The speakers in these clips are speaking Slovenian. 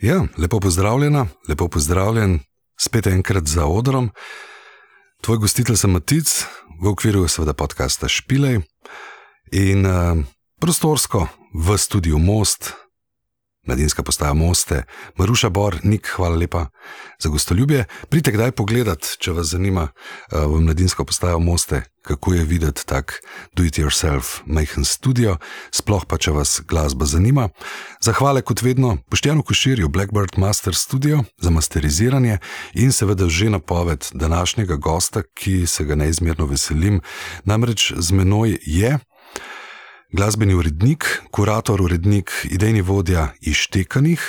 Ja, lepo pozdravljena, lepo pozdravljen, spet enkrat za odrom. Tvoj gostitelj sem Matic, v okviru seveda podcasta Špilej in uh, prostorsko v studiu Most, mladinska postaja Moste, Maruša Bor, Nik, hvala lepa za gostoljubje. Pridite kdaj pogledat, če vas zanima uh, v mladinsko postajo Moste, kako je videti tak do-it-yourself majhen studio, sploh pa če vas glasba zanima. Zahvale kot vedno Poštjanu Koširju, Blackbird Master Studio za masteriziranje in seveda že napoved današnjega gosta, ki se ga neizmerno veselim. Namreč z menoj je glasbeni urednik, kurator, urednik, idejni vodja Ištekanih,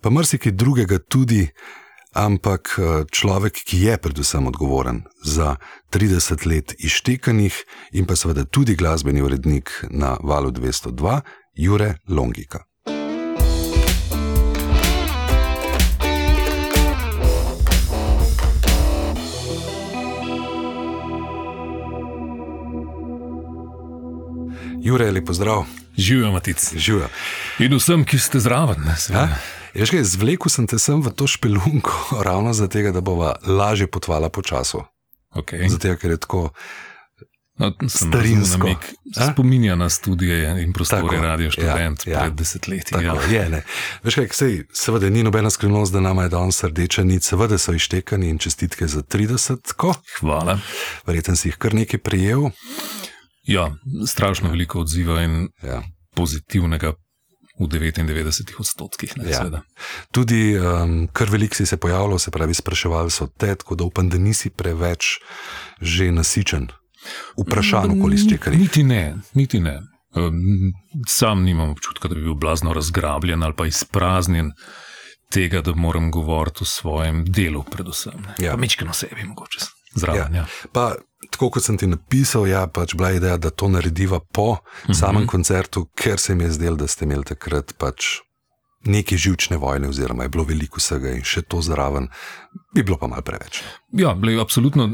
pa marsikaj drugega tudi, ampak človek, ki je predvsem odgovoren za 30 let Ištekanih in pa seveda tudi glasbeni urednik na valu 202, Jure Longika. Jure, lepo zdrav. Živijo, Matic. Živijo. In vsem, ki ste zraven. Zvlekel sem te sem v to špelunko, ravno zato, da bova lažje potvala po času. Okay. Zato, ker je tako. No, Starinsko. Spominja na študije in prostore radio študent ja, ja. pred desetletji. Ja. Je, Veš kaj, sej, seveda ni nobena skrivnost, da nama je danes rdeča nič, seveda so ištekani in čestitke za 30. Ko? Hvala. Verjetno si jih kar nekaj prijel. Ja, strašno veliko odziva in ja. pozitivnega. V 99 odstotkih. Ne, ja. Tudi um, kar veliko si se pojavljal, se pravi, spraševali so te, tako da upam, da nisi preveč že nasičen. Vprašanje, koliko si čekal. Niti ne, niti ne. Um, sam nimam občutka, da bi bil blazno razgrabljen ali pa izpraznjen tega, da moram govoriti o svojem delu, predvsem. Ja. Mečkino sebi, mogoče zraven. Ja. Ja. Pa, tako kot sem ti napisal, je ja, pač bila ideja, da to narediva po mhm. samem koncertu, ker se mi je zdelo, da ste imeli takrat pač neke živčne vojne, oziroma je bilo veliko vsega in še to zraven, bi bilo pa mal preveč. Ja, ble, absolutno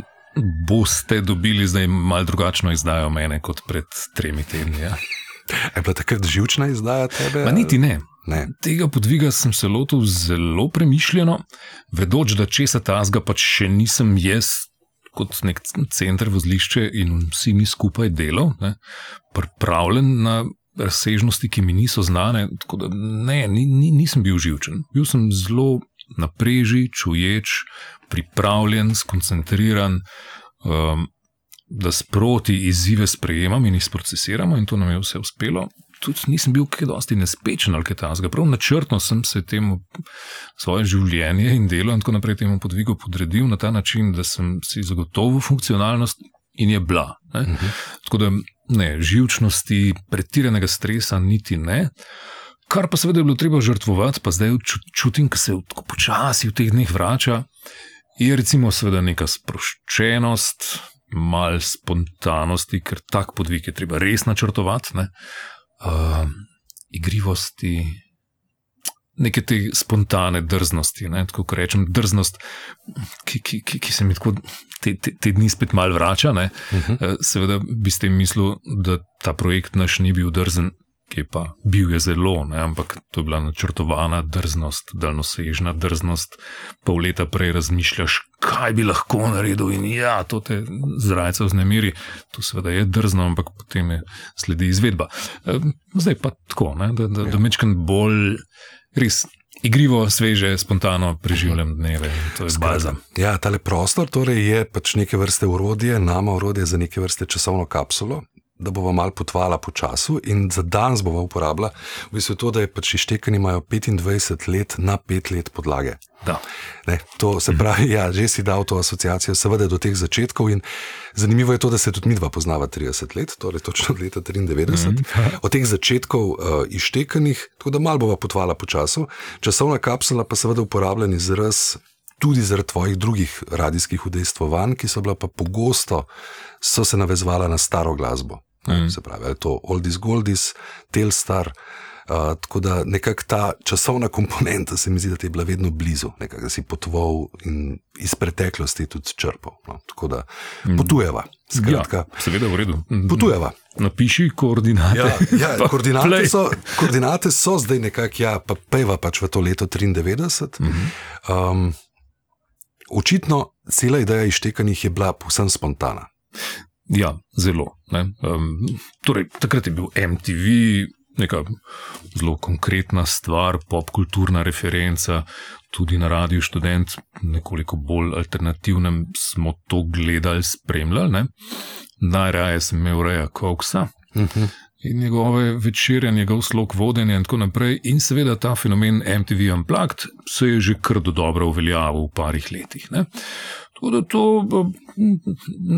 boste dobili zdaj mal drugačno izdajo mene kot pred tremi tedni. Ja. Je bila takrat živčna izdaja tebe? Pa niti ne. Ne. Tega podviga sem se lotil zelo premišljeno, vedoč, da česa tazga pač še nisem jaz kot nek center vozlišče in vsi mi skupaj delo, ne, pripravljen na razsežnosti, ki mi niso znane. Tako da ne, ni, ni, nisem bil živčen. Bil sem zelo napreži, čuječ, pripravljen, skoncentriran. Um, Da sproti izzive sprejemam in jih procesiramo, in to nam je vse uspelo tudi nisem bil kaj dosti nespečen ali kaj takega. Prav načrtno sem se temu svoje življenje in delo in tako naprej temu podvigu podredil na ta način, da sem si zagotovil funkcionalnost in je bila. Uh mhm. -huh. Tako da ne, živčnosti, pretiranega stresa, niti ne. Kar pa seveda je bilo treba žrtvovati, pa zdaj čutim, da se tako počasi v teh dneh vrača, je recimo seveda neka sproščenost. Mal spontanosti, ker tak podvig je treba res načrtovati, uh, igrivosti, neke te spontane drznosti. Ne? Tako rečem, drznost, ki, ki, ki, ki se mi tako te, te, te dni spet mal vrača. Uh -huh. uh, seveda bi ste mislili, da ta projekt naš ni bil drzen ki pa bil je zelo, ne, ampak to je bila načrtovana drznost, daljnosežna drznost. Pol leta prej razmišljaš, kaj bi lahko naredil, in ja, to te zrajce vznemiri. To seveda je drzno, ampak potem je sledi izvedba. E, zdaj pa tako, ne, da, da, da ja. mečkam bolj res. Igrivo, sveže, spontano preživljam dneve. To je baza. Ja, tale prostor torej je pač neke vrste urodje, nama urodje za neke vrste časovno kapsulo, da bomo malo potvala po času in za danes bomo uporabljali v bistvu to, da je pač ištekani imajo 25 let na 5 let podlage. Ne, to se pravi, ja, že si dal to asociacijo, seveda do teh začetkov in zanimivo je to, da se tudi mi dva poznava 30 let, torej točno od leta 93, mm, od teh začetkov uh, ištekanih, tako da malo bova potvala po času. Časovna kapsula pa seveda uporabljen izraz tudi zaradi tvojih drugih radijskih udejstvovanj, ki so bila pa pogosto, so se navezvala na staro glasbo. Mm. Se pravi, to Oldis Goldis, Telstar. Uh, tako da nekako ta časovna komponenta se mi zdi, da ti je bila vedno blizu, nekako da si potoval in iz preteklosti tudi črpal. No, tako da mm. potujeva. Skratka, ja, seveda, v redu. Potujeva. napiši koordinate. Ja, ja, koordinate, play. so, koordinate so zdaj nekako, ja, pa peva pač v to leto 93. Mhm. Um, očitno cela ideja iztekanih je bila povsem spontana. Ja, zelo. ne. Um, torej, takrat je bil MTV neka zelo konkretna stvar, popkulturna referenca, tudi na Radiu Student, nekoliko bolj alternativnem, smo to gledali, spremljali. Ne. Najraje sem imel reja Koksa. Uh -huh. In njegove večere, njegov slog vodenja, in tako naprej. In seveda ta fenomen MTV Unplugged se je že kar do dobro uveljavil v parih letih. Ne? Tako da to,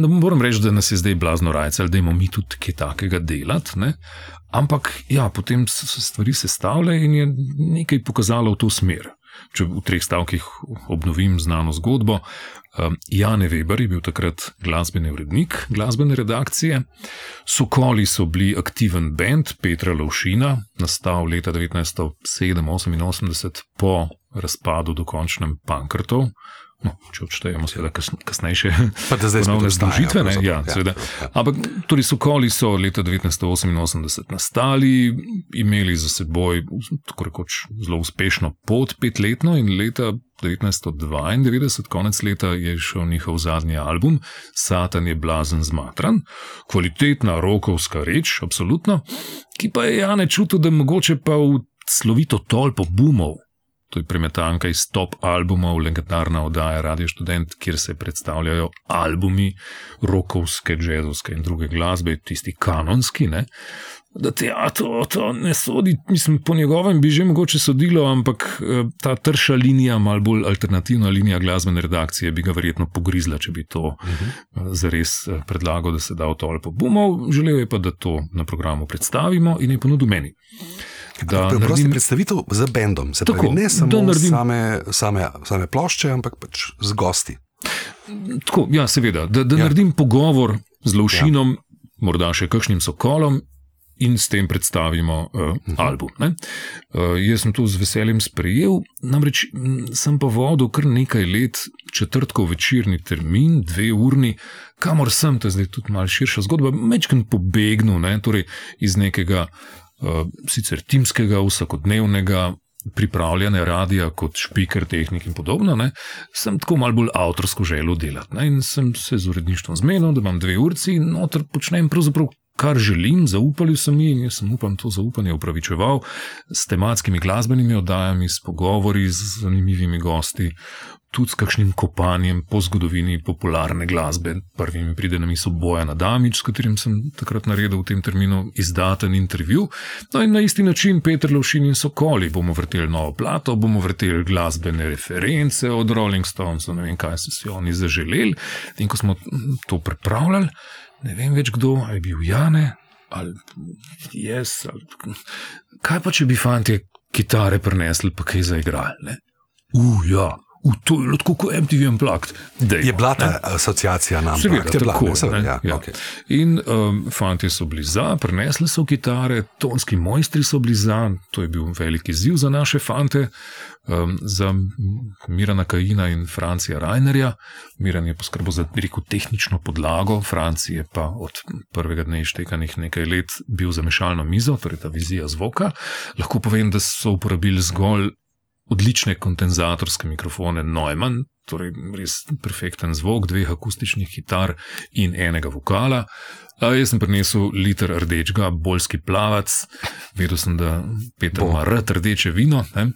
ne moram reči, da nas je zdaj blazno rajce, da imamo mi tudi kaj takega delati. Ne? Ampak ja, potem so se stvari sestavljale in je nekaj pokazalo v to smer. Če v treh stavkih obnovim znano zgodbo. Um, Jan Weber je bil takrat glasbeni urednik glasbene redakcije, Sokoli so bili aktiven bend Petra Lovšina, nastal leta 1987 po razpadu dokončnem Pankrtov. No, če odštejemo, seveda, kas, kasnejše Pa da zdaj ponovne obstaja, združitve. ne, Ja, ja. seveda. Ja. Ampak tudi Sokoli so leta 1988 nastali, imeli za seboj tako rekoč zelo uspešno pot, petletno in leta 1992, konec leta, je šel njihov zadnji album, Satan je blazen zmatran, kvalitetna rokovska reč, absolutno, ki pa je Jane čutil, da mogoče pa v slovito tolpo bumov. To je premetanka iz top albumov, legendarna oddaja Radio Student, kjer se predstavljajo albumi rokovske, jazzovske in druge glasbe, tisti kanonski. Ne? Da te, a, to, to ne sodi, mislim, po njegovem bi že mogoče sodilo, ampak eh, ta trša linija, malo bolj alternativna linija glasbene redakcije, bi ga verjetno pogrizla, če bi to uh -huh. zares eh, predlagal, da se da v tolpo bumov. Želel je pa, da to na programu predstavimo in je ponudil meni. Da Prosti naredim predstavitev z bendom, se Tako, pravi, ne samo naredim- same, same, same plošče, ampak pač z gosti. Tako, ja, seveda, da, da Ja. naredim pogovor z Lovšinom, ja. morda še kakšnim sokolom. In s tem predstavimo uh, uh -huh. album. Uh, jaz sem to z veseljem sprejel, namreč m, sem pa vodil kar nekaj let četrtkov večerni termin, dve urni, kamor sem, to je zdaj tudi malo širša zgodba, mečken pobegnil, ne, torej iz nekega uh, sicer timskega, vsakodnevnega pripravljanja radia kot špiker, tehnik in podobno, ne, sem tako malo bolj avtorsko želel delati. Ne, in sem se z uredništvom zmenil, da imam dve urci in noter počnem pravzaprav. Kar želim, zaupali so mi jaz sem upam to zaupanje upravičeval s tematskimi glasbenimi oddajami, s pogovori z zanimivimi gosti, tudi s kakšnim kopanjem po zgodovini popularne glasbe. Prvi mi pride na misel Bojan Adamič, s katerim sem takrat naredil v tem terminu izdaten intervju. No in na isti način Petr Lovšin in Sokoli bomo vrteli novo plato, bomo vrteli glasbene reference od Rolling Stones, ne vem, kaj so si oni zaželeli. In ko smo to pripravljali, ne vem več kdo, ali je bil Jane ali jaz. Ali... Kaj pa če bi fanti kitare prenesli, pa kaj zaigrali? Uf, U, to je tako kot MTV Unplugged. Dejmo, Je bila ta ne. asociacija nam, Seveda, je bila, tako, ne, seveda, ja, ja. okay. In um, fanti so bili za, prenesli so kitare, tonski mojstri so bili za, to je bil velik izziv za naše fante, um, za Mirana Kajina in Francija Rainerja. Miran je poskrbel za rekel, tehnično podlago, Franci je pa od prvega dne ištekanih nekaj let bil za mešalno mizo, torej ta vizija zvoka. Lahko povem, da so uporabili zgolj odlične kondenzatorske mikrofone Neumann, torej res perfekten zvok, dveh akustičnih kitar in enega vokala. A jaz sem prinesel liter rdečega, bolski plavac, vedel sem, da Peter Bo. ima rad rdeče vino, ne?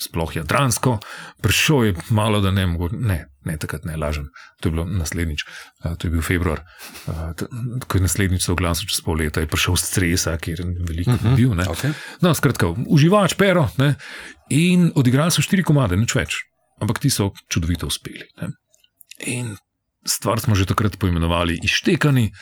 Sploh jadransko. Prišel je malo, da ne mogo, ne, ne takrat ne lažem, to je bilo naslednjič, a, to je bil februar, t- ko je naslednjič se oglasil čez pol leta, je prišel z stresa, kjer je veliko uh -huh. bil. Ne? Okay. No, skratka, uživač, pero. Ne? In odigrali so štiri komade, nič več. Ampak ti so čudovito uspeli. Ne? In stvar smo že takrat poimenovali ištekani.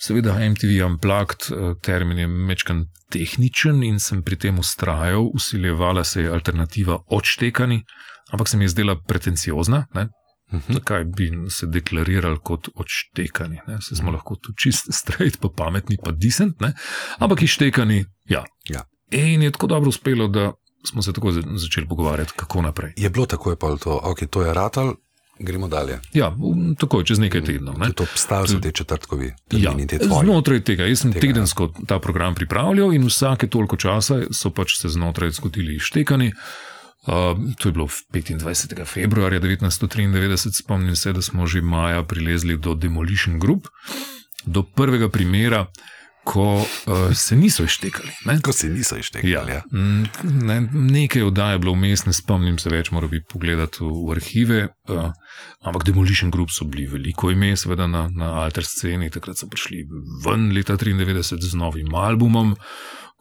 Seveda, MTV Unplugged eh, termin je mečkan tehničen in sem pri tem ustrajal, usiljevala se je alternativa odštekani, ampak se mi je zdela pretenciozna. Ne? Mhm. Zakaj bi se deklarirali kot odštekani? Ne? Se smo lahko tudi čist straight, pa pametni, pa decent, ne? ampak ištekani, ja. Ja. In je tako dobro uspelo, da smo se tako za- začeli pogovarjati, kako naprej. Je bilo tako, je pa to, okay, to je ratal. Gremo dalje. Ja, v- takoj, čez nekaj tednov. Ne. To obstajajo so te četrtkovi, Ja, te tvoji. znotraj tega, jaz sem Tega, tedensko ta program pripravljal in vsake toliko časa so pač se znotraj zgodili ištekani. Uh, to je bilo v 25. februarja 1993, spomnim se, da smo že maja prilezli do Demolition Group, do prvega primera, ko uh, se niso ištekali. Ne? Ko se niso ištekali. Ja. Ja. Mm, Ne, nekaj oddaj je bilo vmes, ne spomnim se več, moram bi pogledati v, v arhive. Uh, ampak Demolition Group so bili veliko ime, seveda na, na alter sceni. Takrat so prišli ven leta 93 z novim albumom,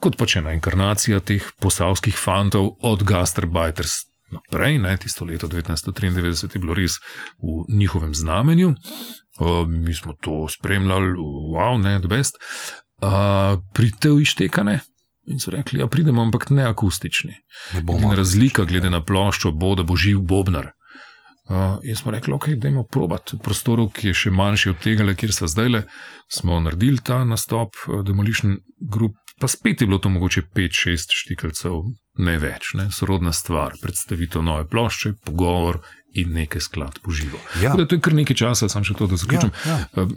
kot pač ena inkarnacija teh posavskih fantov od Gastarbiters. Naprej, ne, tisto leto 1993 je bilo res v njihovem znamenju, uh, mi smo to spremljali, wow, ne, the best. Uh, Pridite v ištekane, In so rekli, da pridemo, ampak ne akustični. Ne razlika glede na ploščo bo, da bo živ Bobnar. Uh, in smo rekli, ok, dajmo probati v prostoru, ki je še manjši od tega, kjer smo zdaj le. Smo naredili ta nastop, uh, Demolition Group, pa spet je bilo to mogoče 5-6 štikalcev, ne več, ne? sorodna stvar, predstavitev nove plošče, pogovor in nekaj skladb po živo. Ja. Da To je kar nekaj časa, sam še to, da zaključim. Ja, Uh,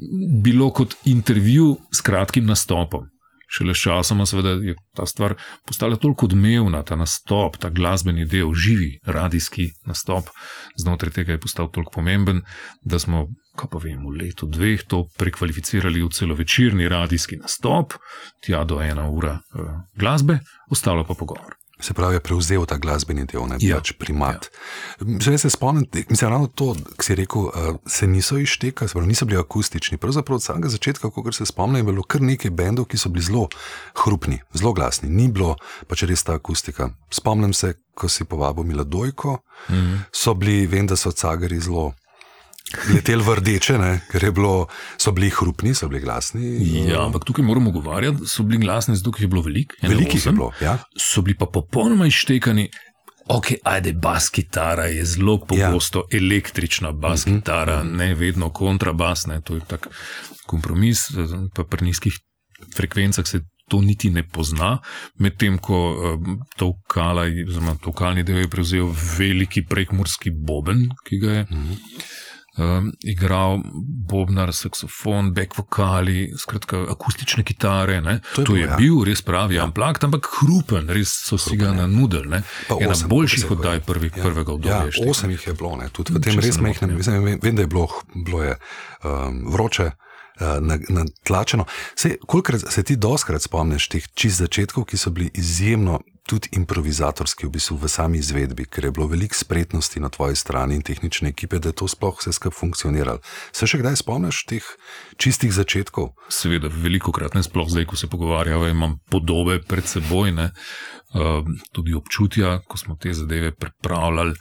bilo kot intervju s kratkim nastopom. Šele s seveda, je ta stvar postala toliko odmevna, ta nastop, ta glasbeni del, živi radijski nastop, znotraj tega je postal toliko pomemben, da smo, kaj pa vem, v letu dveh to prekvalificirali v celovečerni radijski nastop, tja do ena ura uh, glasbe, ostalo pa pogovor. Se pravi, je prevzel ta glasbeni del, ne Ja. pač primat. Ja. Se spomnim, mislim, ravno to, ki si rekel, uh, se niso ištekali, se pravi, niso bili akustični. Pravzaprav od samega začetka, kot se spomnim, je bilo kar nekaj bendov, ki so bili zelo hrupni, zelo glasni. Ni bilo pač res ta akustika. Spomnim se, ko si povabil Miladojko, mm. -hmm. so bili, vem, da so cagari zelo. Letel v rdeče, ne, ker bilo, so bili hrupni, so bili glasni. Ja, ampak tukaj moramo govarjati, da so bili glasni, zato jih je bilo veliko. Velikih je osem. bilo, ja. so bili pa popolnoma izštekani. Ok, ajde, bas kitara je zelo pogosto ja. električna bas kitara, ne vedno kontrabas, ne, to je tak kompromis, pa pri nizkih frekvencah se to niti ne pozna, medtem ko um, to kalni del je prevzel veliki prekmorski boben, ki ga je. Um, igral bobnar, saksofon, back vokali, skratka, akustične kitare. ne. To je To je ja. bil res pravi ja. amplak, ampak hrupen, res so si ga nanudili. Pa Ena osem, boljših se oddaj hoje. prvi, ja. prvega obdobja. Ja, osem jih je bilo, ne, tudi v tem Če res ja. mislim, vem, vem, da je bilo, bilo je, um, vroče. uh, na- Natlačeno. Kolikrat se ti doskrat spomniš teh čist začetkov, ki so bili izjemno tudi improvizatorski v, bistvu, v sami izvedbi, ker je bilo veliko spretnosti na tvoji strani in tehnične ekipe, da je to sploh vse skupaj funkcioniralo. Se še kdaj spomniš teh čistih začetkov? Seveda, veliko krat ne sploh zdaj, ko se pogovarjamo, imam podobe pred seboj, ne, uh, tudi občutja, ko smo te zadeve pripravljali,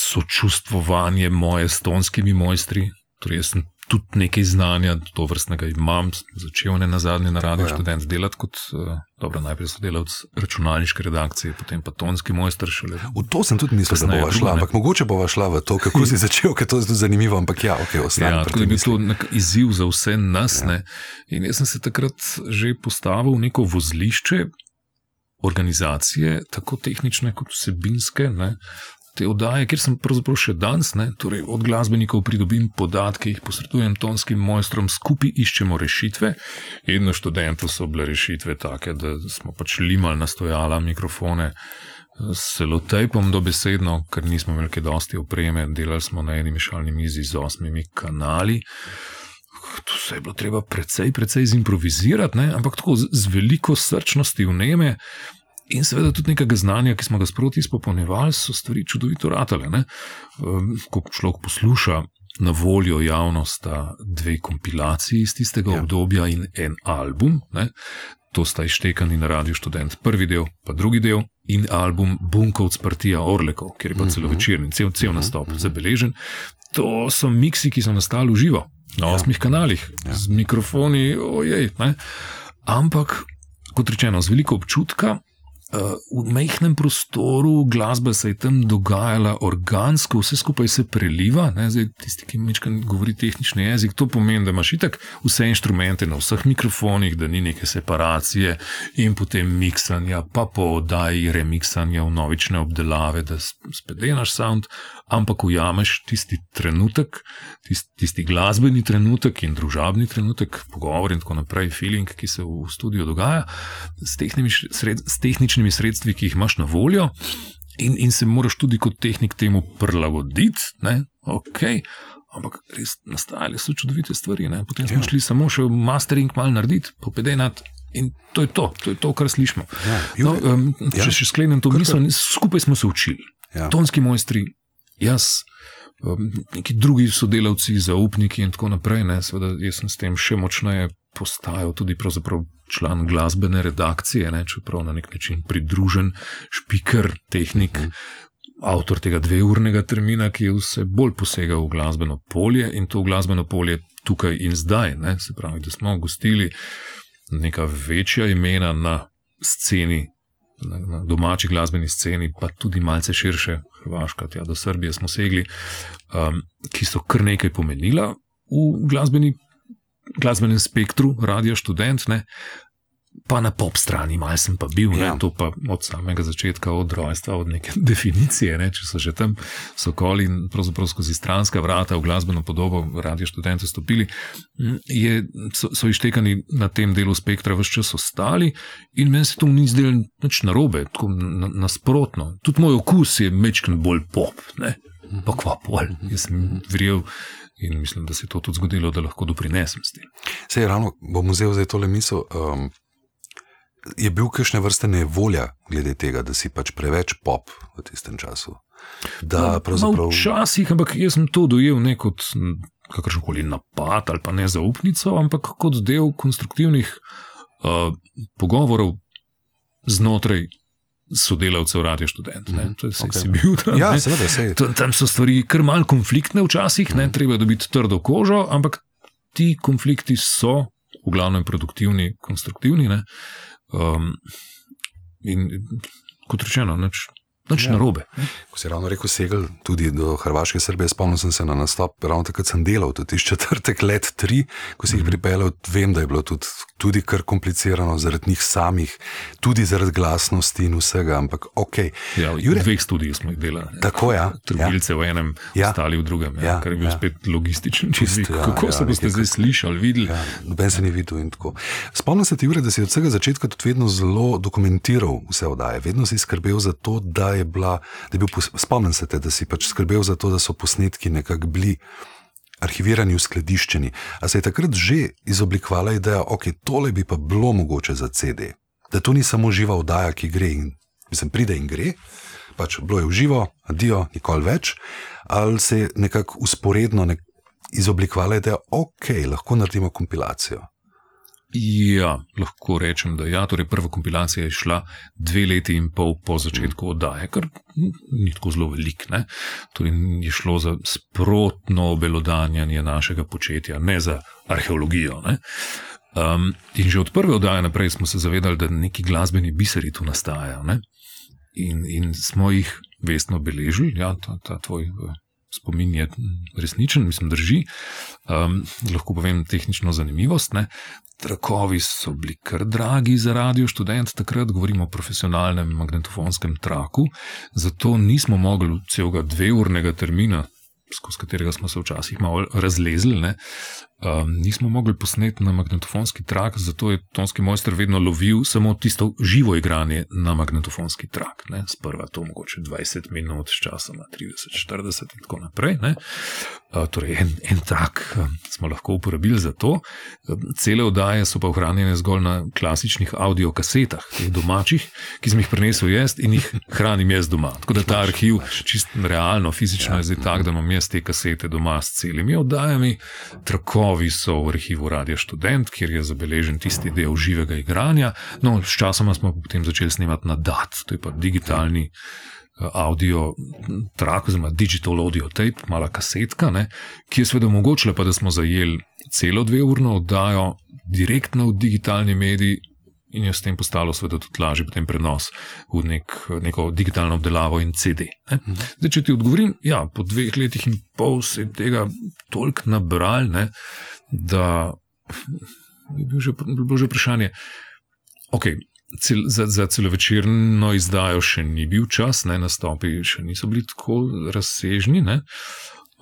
sočustvovanje moje s tonskimi mojstri. Torej, jaz sem tudi nekaj znanja, to vrstnega imam, začel ne na zadnje na radiju Ja. študent delati kot, uh, dobro, najprej sodelavec računalniške redakcije, potem pa tonski mojster šele. V to sem tudi mislil, da bova šla, ne. ampak mogoče bova šla v to, kako si začel, ker to je tudi zanimivo, ampak ja, ok, ostane. Ja, tako da je bil to izziv za vse nas. Ja. In jaz sem se takrat že postavil v neko vozlišče organizacije, tako tehnične kot vsebinske. Ne. Te oddaje, kjer sem pravzaprav še danes, ne, torej od glasbenikov pridobim podatke, jih posredujem tonskim mojstrom, skupaj iščemo rešitve. In na študentu so bile rešitve take, da smo pač limali na stojala mikrofone. S celotejpom dobesedno, ker nismo imeli dosti opreme, delali smo na eni mešalni mizi z osmimi kanali. Tu se je bilo treba precej, precej zimprovizirati, ne? ampak tako z, z veliko srčnosti vneme in seveda tudi nekega znanja, ki smo ga sproti izpopolnjevali, so stvari čudovito ratale. ne. Um, Ko človek posluša na voljo javnost dve kompilaciji iz tistega ja. obdobja in en album. Ne? To sta izštekani na Radio Student, prvi del, pa drugi del, in album Bunkovc Partija Orlekov, kjer je pa celo večerni, cel, cel nastop zabeležen. To so miksi, ki so nastali v živo, na osmih kanalih, ja. z mikrofoni, ojej. Ne? Ampak, kot rečeno, z veliko občutka. Uh, v majhnem prostoru glasba se je tam dogajala organsko, vse skupaj se preliva. Zdaj, tisti, ki mečkaj govori tehnični jezik, to pomeni, da imaš itak vse inštrumente na vseh mikrofonih, da ni neke separacije in potem miksanja, pa po oddaji remiksanja v novične obdelave, da s- spet delaš sound. Ampak ujameš tisti trenutek, tisti, tisti glasbeni trenutek in družabni trenutek, pogovor in tako naprej, feeling, ki se v studiu dogaja, s, sred, s tehničnimi sredstvi, ki jih imaš na voljo. In, in se moraš tudi kot tehnik temu prilagoditi, okay. ampak res nastajale so čudovite stvari. Ne? Potem smo ja. šli samo še mastering, malo narediti, popedejnati. In to je to, to je to, kar slišimo. Ja, no, um, če ja. še sklenem to misel, skupaj smo se učili. Ja. Tonski mojstri, jaz, um, neki drugi sodelavci, zaupniki in tako naprej. Ne, seveda, jaz sem s tem še močneje postajal tudi član glasbene redakcije, ne, čeprav na nek način pridružen, špiker, tehnik. Mhm. Avtor tega dveurnega termina, ki je vse bolj posegal v glasbeno polje in to glasbeno polje tukaj in zdaj. Ne, se pravi, da smo gostili neka večja imena na sceni, na, na domači glasbeni sceni, pa tudi malce širše, Hrvaška, tja do Srbije smo segli, um, ki so kar nekaj pomenila v glasbeni, glasbenem spektru, radio študent. Ne, pa na pop strani, malo sem pa bil, ja. to pa od samega začetka, od rojstva, od neke definicije. Ne, če so že tam sokoli in pravzaprav skozi stranska vrata v glasbeno podobo radio študente stopili, je, so, so ištekani na tem delu spektra vse čas ostali in meni se to ni zdelo nič narobe, tako nasprotno. Tudi moj okus je mečken bolj pop, ne, pa kva pol. Jaz sem verjel. In mislim, da se je to tudi zgodilo, da lahko doprinesem s tem. Sej, ravno bom vzel zdaj tole misel. Um, je bil kakšne vrste nevolja glede tega, da si pač preveč pop v tistem času? Da, no, pravzaprav... Včasih, ampak jaz sem to dojel ne kot kakršen koli napad ali pa nezaupnico, ampak kot del konstruktivnih uh, pogovorov znotraj. Sodelavcev, radio študent. Mm -hmm. okay. Si bil tam. Ja, seveda, se tam so stvari kar malce konfliktne, včasih, mm -hmm. treba dobiti trdo kožo, ampak ti konflikti so v glavnem produktivni, konstruktivni. Uh, Um, in kot rečeno, neč, Nič ja. narobe. Ko si ravno rekel, segel tudi do Hrvaške Srbije, spomnil sem se na nastop, ravno takrat sem delal, tudi četrtek let tri, ko si jih mm -hmm. pripeljal, vem, da je bilo tudi, tudi kar komplicirano zaradi njih samih, tudi zaradi glasnosti in vsega, ampak ok. Ja, Jure, dveh študij smo jih delali. Tako je. Ja. Trgovilce ja. v enem, ja. ostali v drugem, ja, ja. kar je bil ja. spet logističen čist. Ja, Kako ja, se boste zdaj slišali, videli? Ja, noben se ni videl in tako. Spomnim se ti, Jure, da si od vsega začetka tudi vedno zelo dokumentiral vse oddaje, vedno si skrbel za to, da je bila, da je bil, spomnim se te, da si pač skrbel za to, da so posnetki nekako bili arhivirani, uskladiščeni. A se je takrat že izoblikovala ideja, ok, tole bi pa bilo mogoče za CD, da to ni samo živa oddaja, ki gre in mislim, pride in gre. Pač bilo je uživo, adijo, nikoli več, ali se je nekako usporedno nek izoblikovala ideja, ok, lahko naredimo kompilacijo. Ja, lahko rečem, da ja, torej prva kompilacija je šla dve leti in pol po začetku oddaje, kar ni tako zelo velik. Ne? Torej je šlo za sprotno obelodanjanje našega početja, ne za arheologijo. Ne? Um, in že od prve oddaje naprej smo se zavedali, da neki glasbeni biseri tu nastajajo. In, in smo jih vestno beležili, ja, ta, ta tvoj spomin je resničen, mislim, drži. Um, lahko povem tehnično zanimivost. Ne? Trakovi so bili kar dragi za radio študent, takrat govorimo o profesionalnem magnetofonskem traku, zato nismo mogli celega dveurnega termina, skozi katerega smo se včasih malo razlezli, ne, um, nismo mogli posneti na magnetofonski trak, zato je tonski mojster vedno lovil samo tisto živo igranje na magnetofonski trak. Ne. Sprva to mogoče 20 minut, s časom 30, 40 in tako naprej. Uh, torej, en, en trak um, smo lahko uporabili za to. Um, cele oddaje so pa ohranjene zgolj na klasičnih audio kasetah, teh domačih, ki sem jih prenesel jaz in jih hranim jaz doma. Tako da ta arhiv, čisto realno, fizično ja. je zdaj tak, da imam jaz te kasete doma s celimi oddajami. Trakovi Novi so v arhivu Radio Student, kjer je zabeležen tisti del živega igranja. No, sčasoma smo potem začeli snemati na DAT, to je pa digitalni eh, audio trak, oziroma digital audio tape, mala kasetka, ne, ki je seveda omogočila, da smo zajeli celo dve urno oddajo direktno v digitalni mediji in je s tem postalo seveda tudi lažje potem prenos v nek, neko digitalno obdelavo in CD. Mhm. Zdaj, če ti odgovorim, ja, po dveh letih in pol se je tega toliko nabral, ne, da je bilo že, bilo že vprašanje. Okay, cel, za, za celovečerno izdajo še ni bil čas, ne, nastopi še niso bili tako razsežni.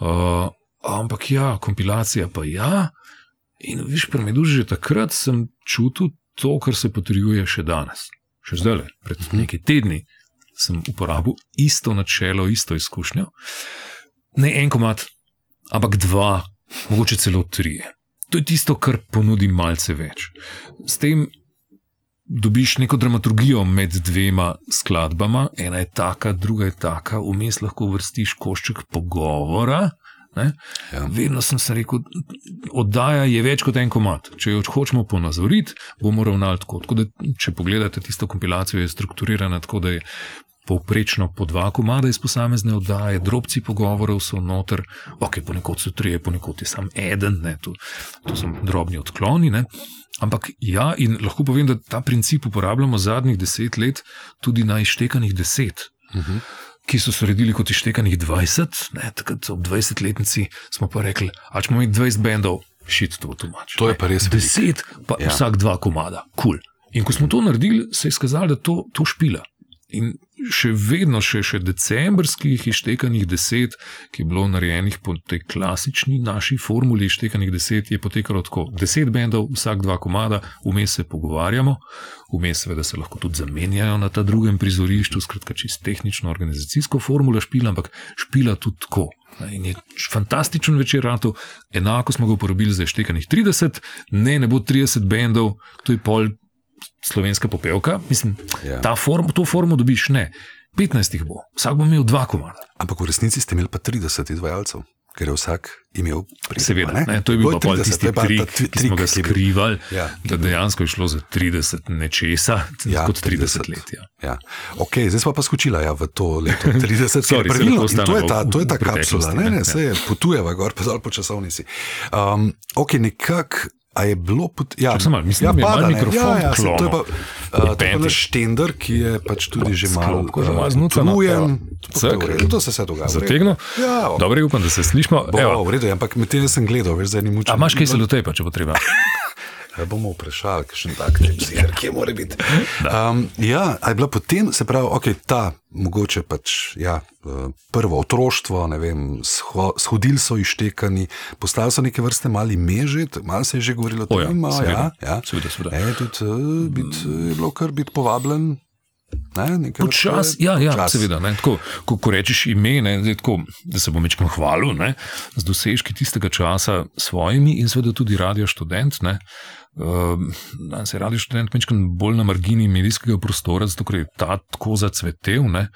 Uh, ampak ja, kompilacija pa ja. In viš, pri Meduži že takrat sem čutil to, kar se potrjuje še danes. Še zdaj, pred nekaj tedni, sem uporabil isto načelo, isto izkušnjo. Ne en komat, ampak dva, mogoče celo tri. To je tisto, kar ponudi malce več. S tem dobiš neko dramaturgijo med dvema skladbama, ena je taka, druga je taka, vmes lahko vrstiš košček pogovora. Ja. Vedno sem se rekel, oddaja je več kot en komat. Če jo hočemo ponazoriti, bomo ravnali tako. tako da, če pogledate tisto kompilacijo, je strukturirana tako, da je povprečno po dva komada iz posamezne oddaje, drobci pogovorov so noter, ok, ponekod so tri, ponekod je samo eden, ne, to, to so drobni odkloni. Ne. Ampak ja, in lahko povem, da ta princip uporabljamo zadnjih deset let tudi na izštekanih deset. Uh mhm. -huh. Ki so se redili kot ištekanih 20, ne, takrat ob 20-letnici smo pa rekli, da smo imeli 20 bendov, šit to tumač. To je pa res. 10, pa ja. vsak dva komada, kul. Cool. In ko smo to naredili, se je izkazalo, da to, to špila. In še vedno, še, še decembrskih ištekanih deset, ki je bilo narejenih po tej klasični naši formuli ištekanih deset, je potekalo tako: deset bendov, vsak dva komada, vmes se pogovarjamo, vmes seveda se lahko tudi zamenjajo na ta drugem prizorišču, skratka, čist tehnično, organizacijsko formulo špila, ampak špila tudi tako. In je fantastičen večer, rato, enako smo ga uporabili za ištekanih 30, ne, ne bo 30 bendov, to je pol slovenska popevka, mislim, ja. form, to formo dobiš ne. 15 jih bo, vsak bo imel dva komada. Ampak v resnici ste imeli pa 30 izvajalcev, ker je vsak imel primer. Seveda, ne? Ne, to je bil pa tisti trik, ki smo ga skrivali, ja. da dejansko je šlo za 30 nečesa, ja, kot 30, 30 let. Ja. Ja. Okay, zdaj smo pa skočili ja, v to leto 30, Sorry, pravilno, to, je ta, to je ta kapsula, ne, ne, ne, se je potujeva gor, pa zelo po časovnici. Um, ok, nekako. A je bilo pot... ja, samo mislim, ja, da je mikrofon. Ja, ja, to je pa, uh, to je pa štender, ki je pač tudi že malo znujen. To se vse dogaja. Zategno? Ja, Dobro, upam, da se slišmo. Bo, v redu, ampak med tem sem gledal, veš, zdaj ni mučen. A imaš kaj se do tebe, če bo treba? Ja, bomo vprašali, kaj še tak, bi se kje mora biti. Um, ja, je bila potem, se pravi, ok, ta mogoče pač, ja, eh, prvo otroštvo, ne vem, shodili so ištekani, postali so neke vrste mali mežet, malo se je že govorilo o tem, da ja, ja. je tudi uh, bit, je bilo kar biti povabljen. Počas, ja, ja, seveda. Tako, ko, ko rečeš ime, ne, tako, da se bom večkrat hvalil z dosežki tistega časa svojimi in seveda tudi radio študent. Ne, uh, Ehm, danes je radio študent nekaj bolj na margini medijskega prostora, zato ker je ta tako zacvetel. Ne?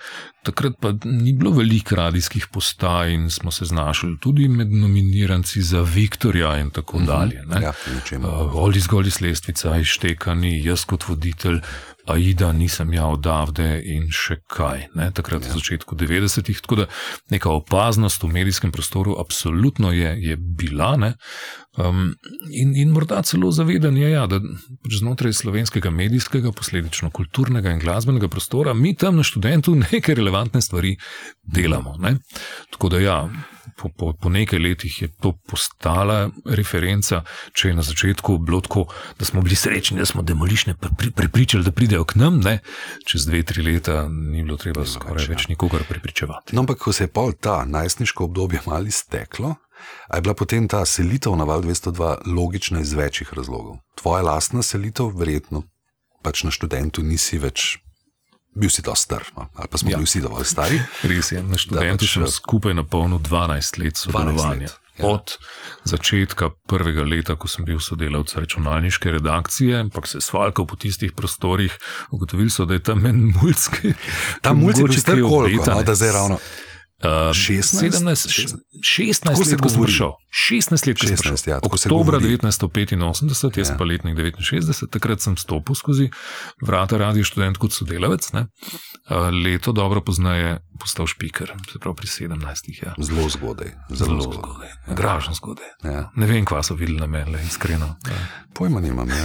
Takrat pa ni bilo veliko radijskih postaj in smo se znašli tudi med nominiranci za Viktorja in tako mhm. dalje. Ja, uh, Oli zgolj iz lestvica, ištekani, jaz kot voditelj, Aida, nisem ja odavde in še kaj. Ne? Takrat ja. v začetku 90-ih. Tako da neka opaznost v medijskem prostoru absolutno je, je bila. Um, in, in morda celo zavedanje, ja, da pač znotraj slovenskega medijskega, posledično kulturnega in glasbenega prostora, mi tam na študentu neke relevantne stvari delamo. Ne? Tako da ja po, po, po nekaj letih je to postala referenca. Če je na začetku bilo tako, da smo bili srečni, da smo demolišne prepričali, da pridejo k nam, ne? čez dve, tri leta ni bilo treba ne, skoraj več ja. nikogar prepričevati. No, ampak ko se je pol ta najstniško obdobje malo izteklo. A je bila potem ta selitev na Val 202 logična iz večjih razlogov? Tvoja lastna selitev, verjetno, pač na študentu nisi več bil si dosti star, no? ali pa smo ja. bili vsi dovolj stari. Res je, na študentu smo pač, skupaj na polno 12 let sodelovanja. Ja. Od začetka prvega leta, ko sem bil sodelavec računalniške redakcije, ampak se svalkal po tistih prostorih, ugotovili so, da je tam en mulj. Ta mulj je bil star koliko, no, da zdaj ravno. 16, 17, 16 let, ko sem prišel. 16 let, ko sem prišel. Ja, Oktober 1985, jaz ja. pa letnik 69, takrat sem stopil skozi vrata radio študent kot sodelavec. Ne. Leto dobro poznaje postal špiker, se pravi pri 17. Ja. Zelo zgodaj. Zelo zgodaj. Ja. Gražno zgodaj. Ja. Ne vem, kva so videli na meni, iskreno. Ja. Pojma nimam. Ja.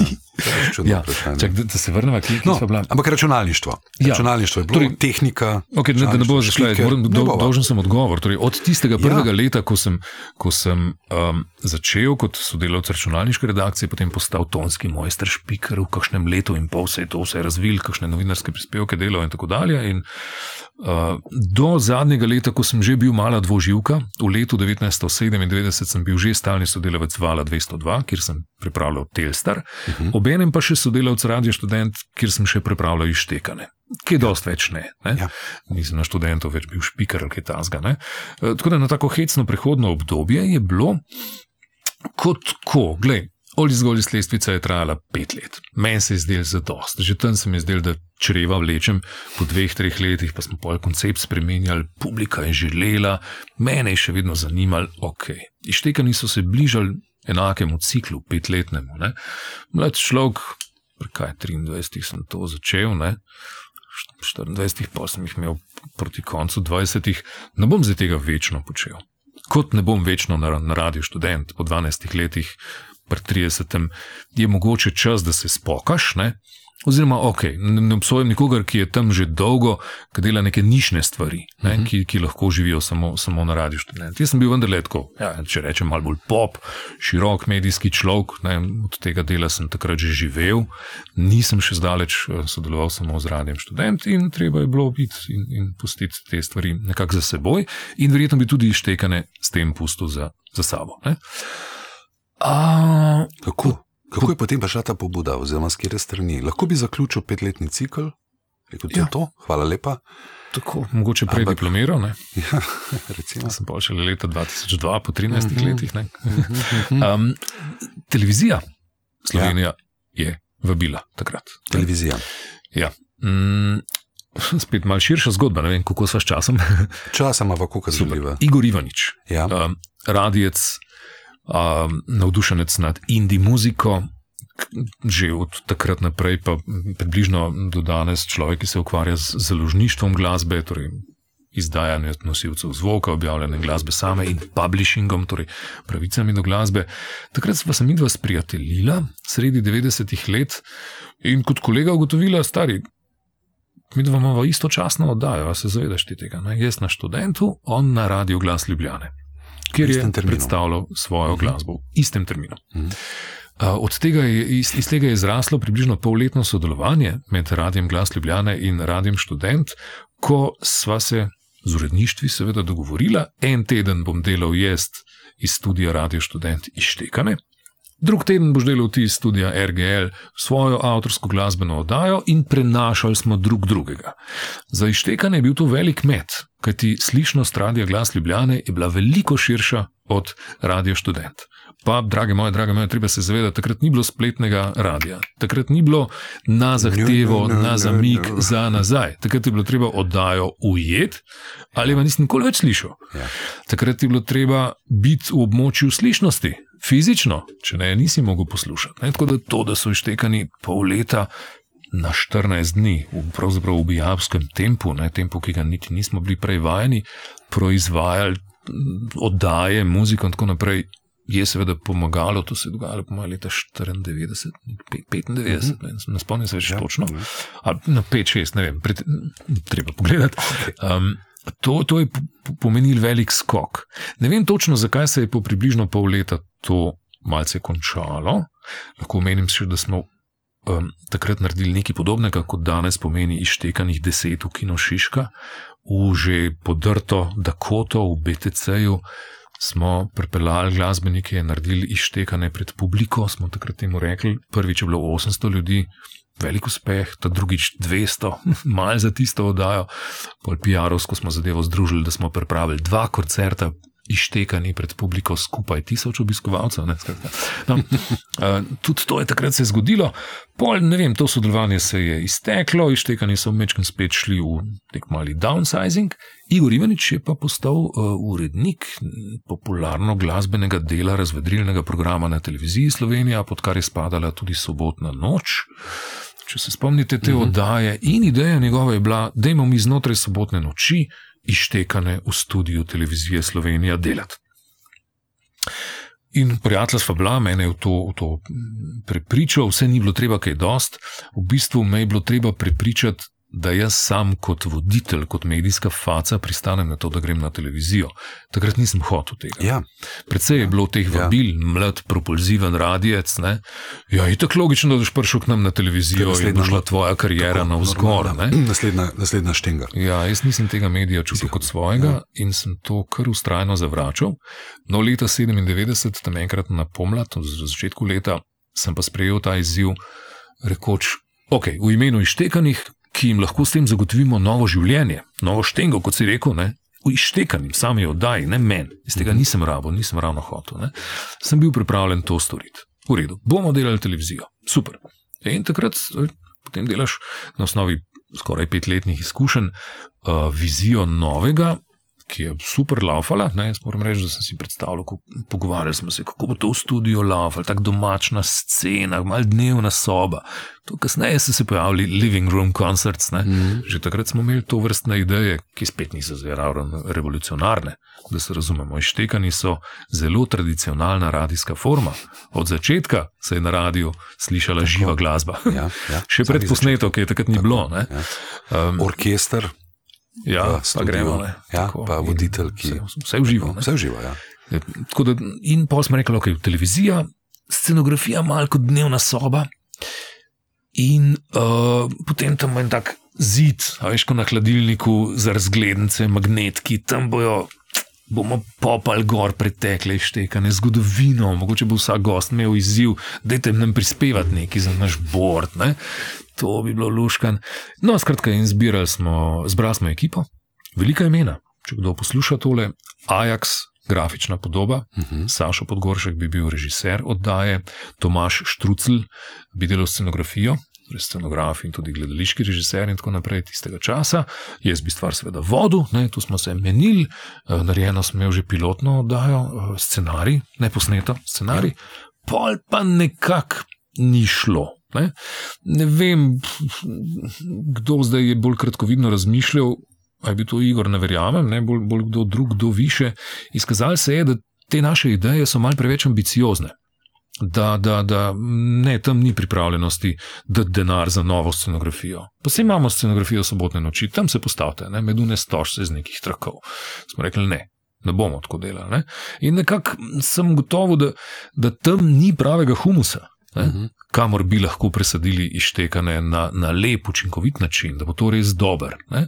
Ja. Čak, da, da se vrnemo, kje no, smo bili. Ampak računalništvo. Ja. Računalništvo je bilo, torej, tehnika. Okay, ne, da ne bo zašlo, do, dolžen sem odgovor. Torej, od tistega prvega ja. leta, ko sem, ko sem um, začel kot sodelavec računalniške redakcije, potem postal tonski mojster špiker v kakšnem letu in pol se je to vse razvil, kakšne novinarske prispevke delal in tako dalje. In, uh, do zadnjega leta, ko sem že bil mala dvoživka, v letu 1997 sem bil že stalni sodelavec Vala 202, kjer sem pripravljal Telstar, uh mhm. -huh. obenem pa še sodelavec Radio Student, kjer sem še pripravljal ištekane. Kaj ja. dost več ne. ne? Ja. Nisem na študentu več bil špiker ali kaj tasga. Uh, tako da na tako hecno prehodno obdobje je bilo kot ko, gledaj. Oli zgolj slestvica je trajala pet let. Meni se je zdel za dost. Že tam se mi je zdel, da čreva vlečem, po dveh, treh letih pa smo pol koncept spremenjali, publika je želela, mene je še vedno zanimalo, ok. Ištekani so se bližali enakemu ciklu, petletnemu. Ne? Mlad človek, kaj 23 sem to začel, ne? 24 pa sem jih imel proti koncu 20, ne bom zdaj tega večno počel. Kot ne bom večno na, na radiju študent po 12 letih pri 30. je mogoče čas, da se spokaš. Ne? Oziroma, ok, ne obsojam nikogar, ki je tam že dolgo, ki dela neke nišne stvari, ne, uh mhm. -huh. ki, ki lahko živijo samo, samo na radiju študent. Jaz sem bil vendar letko, ja, če rečem, malo bolj pop, širok medijski človek, ne, od tega dela sem takrat že živel, nisem še zdaleč eh, sodeloval samo z radijem študent in treba je bilo biti in, in pustiti te stvari nekako za seboj, in verjetno bi tudi ištekane s tem pustil za, za sabo. Ne. A, kako? Kako je potem prišla ta pobuda, oziroma s kere strani? Lahko bi zaključil petletni cikl, kot je ja. to, hvala lepa. Tako, mogoče prej Ampak, diplomiral. Ja, recimo. Sem pa še leta 2002, po 13 mm -hmm. letih. Um, televizija Slovenija ja. je vabila takrat. Televizija. Ja. Mm, spet malo širša zgodba, ne vem, kako so s časom. Časoma, kako se zgodi. Igor Ivanič, ja. um, radijec um, navdušenec nad indie muziko, že od takrat naprej, pa približno do danes, človek, ki se ukvarja z založništvom glasbe, torej izdajanjem nosilcev zvoka, objavljanjem glasbe same in publishingom, torej pravicami do glasbe. Takrat sva se mi dva sprijateljila, sredi 90-ih let, in kot kolega ugotovila, stari. Mi dva imamo istočasno oddajo, se zavedaš tega. Ne? Jaz na študentu, on na radiju Glas Ljubljane kjer je predstavljal svojo mhm. glasbo v istem terminu. Mhm. Od tega je, iz, iz tega je zraslo približno polletno sodelovanje med Radijem Glas Ljubljana in Radijem Student, ko sva se z uredništvi seveda dogovorila, en teden bom delal jaz iz studija Radio Student izštekane, drug teden boš delal ti iz studija RGL svojo avtorsko glasbeno oddajo in prenašali smo drug drugega. Za izštekane je bil to velik met, kajti slišnost radia Glas Ljubljane je bila veliko širša od Radio Student. Pa, drage moje, drage moje, treba se zavedati, takrat ni bilo spletnega radia, takrat ni bilo na zahtevo, na zamik, za nazaj. Takrat je bilo treba oddajo ujeti, ali pa nisem nikoli več slišal. Ja. Takrat je bilo treba biti v območju slišnosti, fizično, če ne, nisi mogel poslušati. Ne? Tako da to, da so ištekani pol leta na 14 dni, pravzaprav v bijavskem tempu, ne tempu, ki ga niti nismo bili prej vajeni, proizvajali oddaje, muziko in tako naprej. Je seveda pomagalo, to se je dogajalo po leta 94, 95, mm -hmm. ne spomnim se več ja. točno, ali na 5-6, ne vem, pred, treba pogledati. Um, To, to je pomenilo velik skok. Ne vem točno, zakaj se je po približno pol leta to malce končalo. Lahko omenim še, da smo um, takrat naredili nekaj podobnega, kot danes pomeni izštekanih deset v Kino Šiška, v že podrto Dakoto v BTC-ju. Smo pripeljali glasbenike, naredili izštekane pred publiko, smo takrat temu rekli. Prvič je bilo 800 ljudi, velik uspeh, ta drugič 200, malo za tisto oddajo. Pol PR-ovsko smo zadevo združili, da smo pripravili dva koncerta. Ištekani pred publiko, skupaj tisoč obiskovalcev. No, tudi to je takrat se zgodilo, pol ne vem, to sodelovanje se je izteklo, ištekani so vmečkrat spet šli v nek mali downsizing. Igor Ivanič je pa postal uh, urednik popularno glasbenega dela razvedrilnega programa na televiziji Slovenija, pod kar je spadala tudi sobotna noč. Če se spomnite te uh mhm. -huh. oddaje in ideja njegova je bila, da imamo mi znotraj sobotne noči ištekane v studiu televizije Slovenija delati. In prijatelj sva bila, mene je v to, v to prepričal, vse ni bilo treba kaj dost, v bistvu me je bilo treba prepričati, da jaz sam kot voditelj, kot medijska faca pristanem na to, da grem na televizijo. Takrat nisem hotel tega. Ja. Predvsej je bilo teh Ja. vabil, ja. mlad, propulziven radijec. Ne? Ja, je tako logično, da boš prišel k nam na televizijo in naslednja bo šla tvoja karijera na vzgor. Normalna. Naslednja, naslednja štenga. Ja, jaz nisem tega medija čutil kot svojega in sem to kar ustrajno zavračal. No, leta 97, tam enkrat na pomlad, v začetku leta, sem pa sprejel ta izziv, rekoč, ok, v imenu ištekanih, ki jim lahko s tem zagotovimo novo življenje, novo štengo, kot si rekel, ne. V ištekanim, sami oddaji, ne meni, iz tega nisem rabo, nisem ravno hotel. Ne. Sem bil pripravljen to storiti. V redu, bomo delali televizijo, super. In takrat eh, potem delaš na osnovi skoraj petletnih izkušenj uh, vizijo novega, ki je super laufala. Ne, jaz moram reči, da sem si predstavljal, ko, pogovarjali smo se, kako bo to v studiu laufalo, tako domačna scena, mal dnevna soba. To kasneje so se pojavili living room concerts. Ne. Mhm. Že takrat smo imeli to vrstne ideje, ki spet niso zveravno revolucionarne. Da se razumemo, ištekani so zelo tradicionalna radijska forma. Od začetka se je na radiju slišala Tako. živa glasba. Ja, ja. Še pred Sami posneto, ki je takrat ni Tako, bilo. Ne? Ja. Um, Orkester, ja, v pa gremo. Ne? ja, Tako, pa voditelj, ki- Vse, vse uživa. vse uživa. Ja. Tako Da, in pa smo rekli, ok, televizija, scenografija, malo kot dnevna soba. In uh, potem tam en tak zid, veš, na hladilniku, za razglednice, magnetki, tam bojo. Bomo popali gor pretekle štekane zgodovino, mogoče bo vsak gost imel izziv, da je nam prispevati nekaj za naš bord. Ne? To bi bilo luškan. No, skratka, in zbirali smo, zbrali smo ekipo, velika imena. Če kdo posluša tole, Ajax, grafična podoba, Uh -huh. Sašo Podgoršek bi bil režiser oddaje, Tomaš Štrucl bi delal scenografijo, torej scenograf in tudi gledališki režiser in tako naprej tistega časa. Jaz bi stvar seveda vodil, ne, tu smo se menili, eh, narejeno smo imeli že pilotno oddajo, eh, scenarij, ne posneto, scenarij, pol pa nekako ni šlo. Ne? ne vem, kdo zdaj je bolj kratkovidno razmišljal, ali bi to Igor, ne verjamem, ne bolj, bolj kdo drug, kdo više. Izkazalo se je, da te naše ideje so malce preveč ambiciozne. Da, da, da ne, tam ni pripravljenosti, da denar za novo scenografijo. Pa se imamo scenografijo sobotne noči, tam se postavite, ne, medune stoš se iz nekih trakov. Smo rekli, ne, ne bomo tako delali. Ne. In nekako sem gotovo, da, da tam ni pravega humusa. Ne, Mhm. kamor bi lahko presadili ištekane na, na lep, učinkovit način, da bo to res dober. Ne?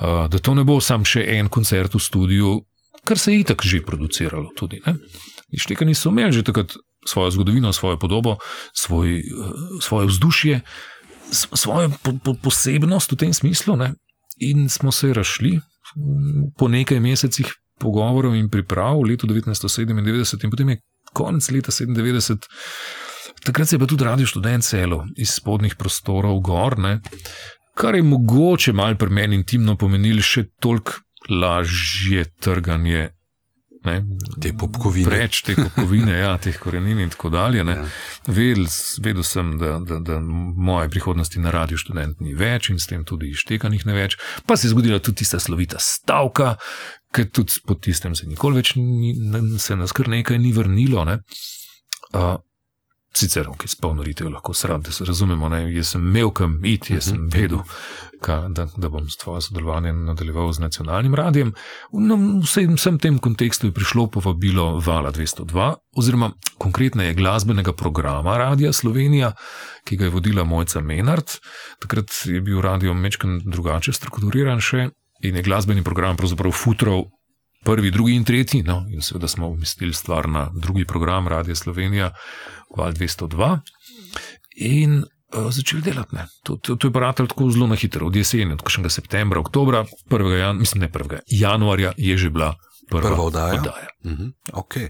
Uh, da to ne bo sam še en koncert v studiu, kar se je itak že produciralo. Tudi, ne? Ištekani so imeli že takrat svojo zgodovino, svojo podobo, svoj, uh, svoje vzdušje, svojo po, po, posebnost v tem smislu. Ne? In smo se razšli mm, po nekaj mesecih pogovorov in priprav v letu 1997, in potem je konec leta 97. Takrat se je pa tudi radio študent celo iz spodnjih prostorov gor, ne, kar je mogoče malo pri meni intimno pomenilo še toliko lažje trganje. Ne, Te popkovine. Preč te popkovine, ja, teh korenin in tako dalje. ne. Ja. Vedel, vedel sem, da, da, da moje prihodnosti na radio študent ni več in s tem tudi ištekanih ne več. Pa se je zgodila tudi tista slovita stavka, ker tudi po tistem se nikoli več ni, se nas kar nekaj ni vrnilo. Ne. Uh, Sicer, ok, s polnoritev lahko sram, da se razumemo. Ne? Jaz sem imel kam iti, jaz sem vedel, ka, da, da bom s tvojo sodelovanjem nadaljeval z nacionalnim radijem. No, v vsem, vsem tem kontekstu je prišlo povabilo Vala 202, oziroma konkretneje glasbenega programa Radia Slovenija, ki ga je vodila Mojca Menard. Takrat je bil radio mečken drugače strukturiran še in je glasbeni program pravzaprav futrov prvi, drugi in tretji. No, in seveda smo umestili stvar na drugi program Radia Slovenija, Val 202. In uh, začeli delati. ne. To, to, to je paratelo tako zelo na hitro, od jeseni, od kakšnega septembra, oktobra, 1. Jan, mislim, ne 1. januarja je že bila prva, Prva oddaja? oddaja. Uh -huh. okay.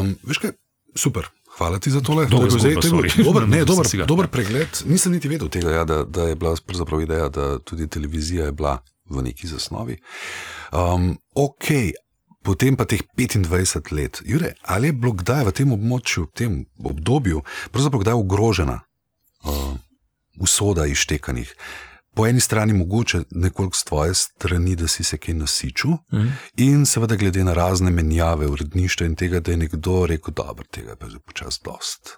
um, veš kaj, super. Hvala ti za tole. Dolga To zgodba, zdaj- to dober, ne, dober, dober pregled. Nisem niti vedel tega, ja, da, da je bila ideja, da tudi televizija je bila v neki zasnovi. Um, ok, potem pa teh 25 let. Jure, ali je bilo kdaj v tem območju, v tem obdobju, pravzaprav kdaj ogrožena uh, usoda iztekanih? po eni strani mogoče nekoliko z tvoje strani, da si se kaj nasičil, Mhm. in seveda glede na razne menjave uredništva in tega, da je nekdo rekel, da je tega pa že počasi dost.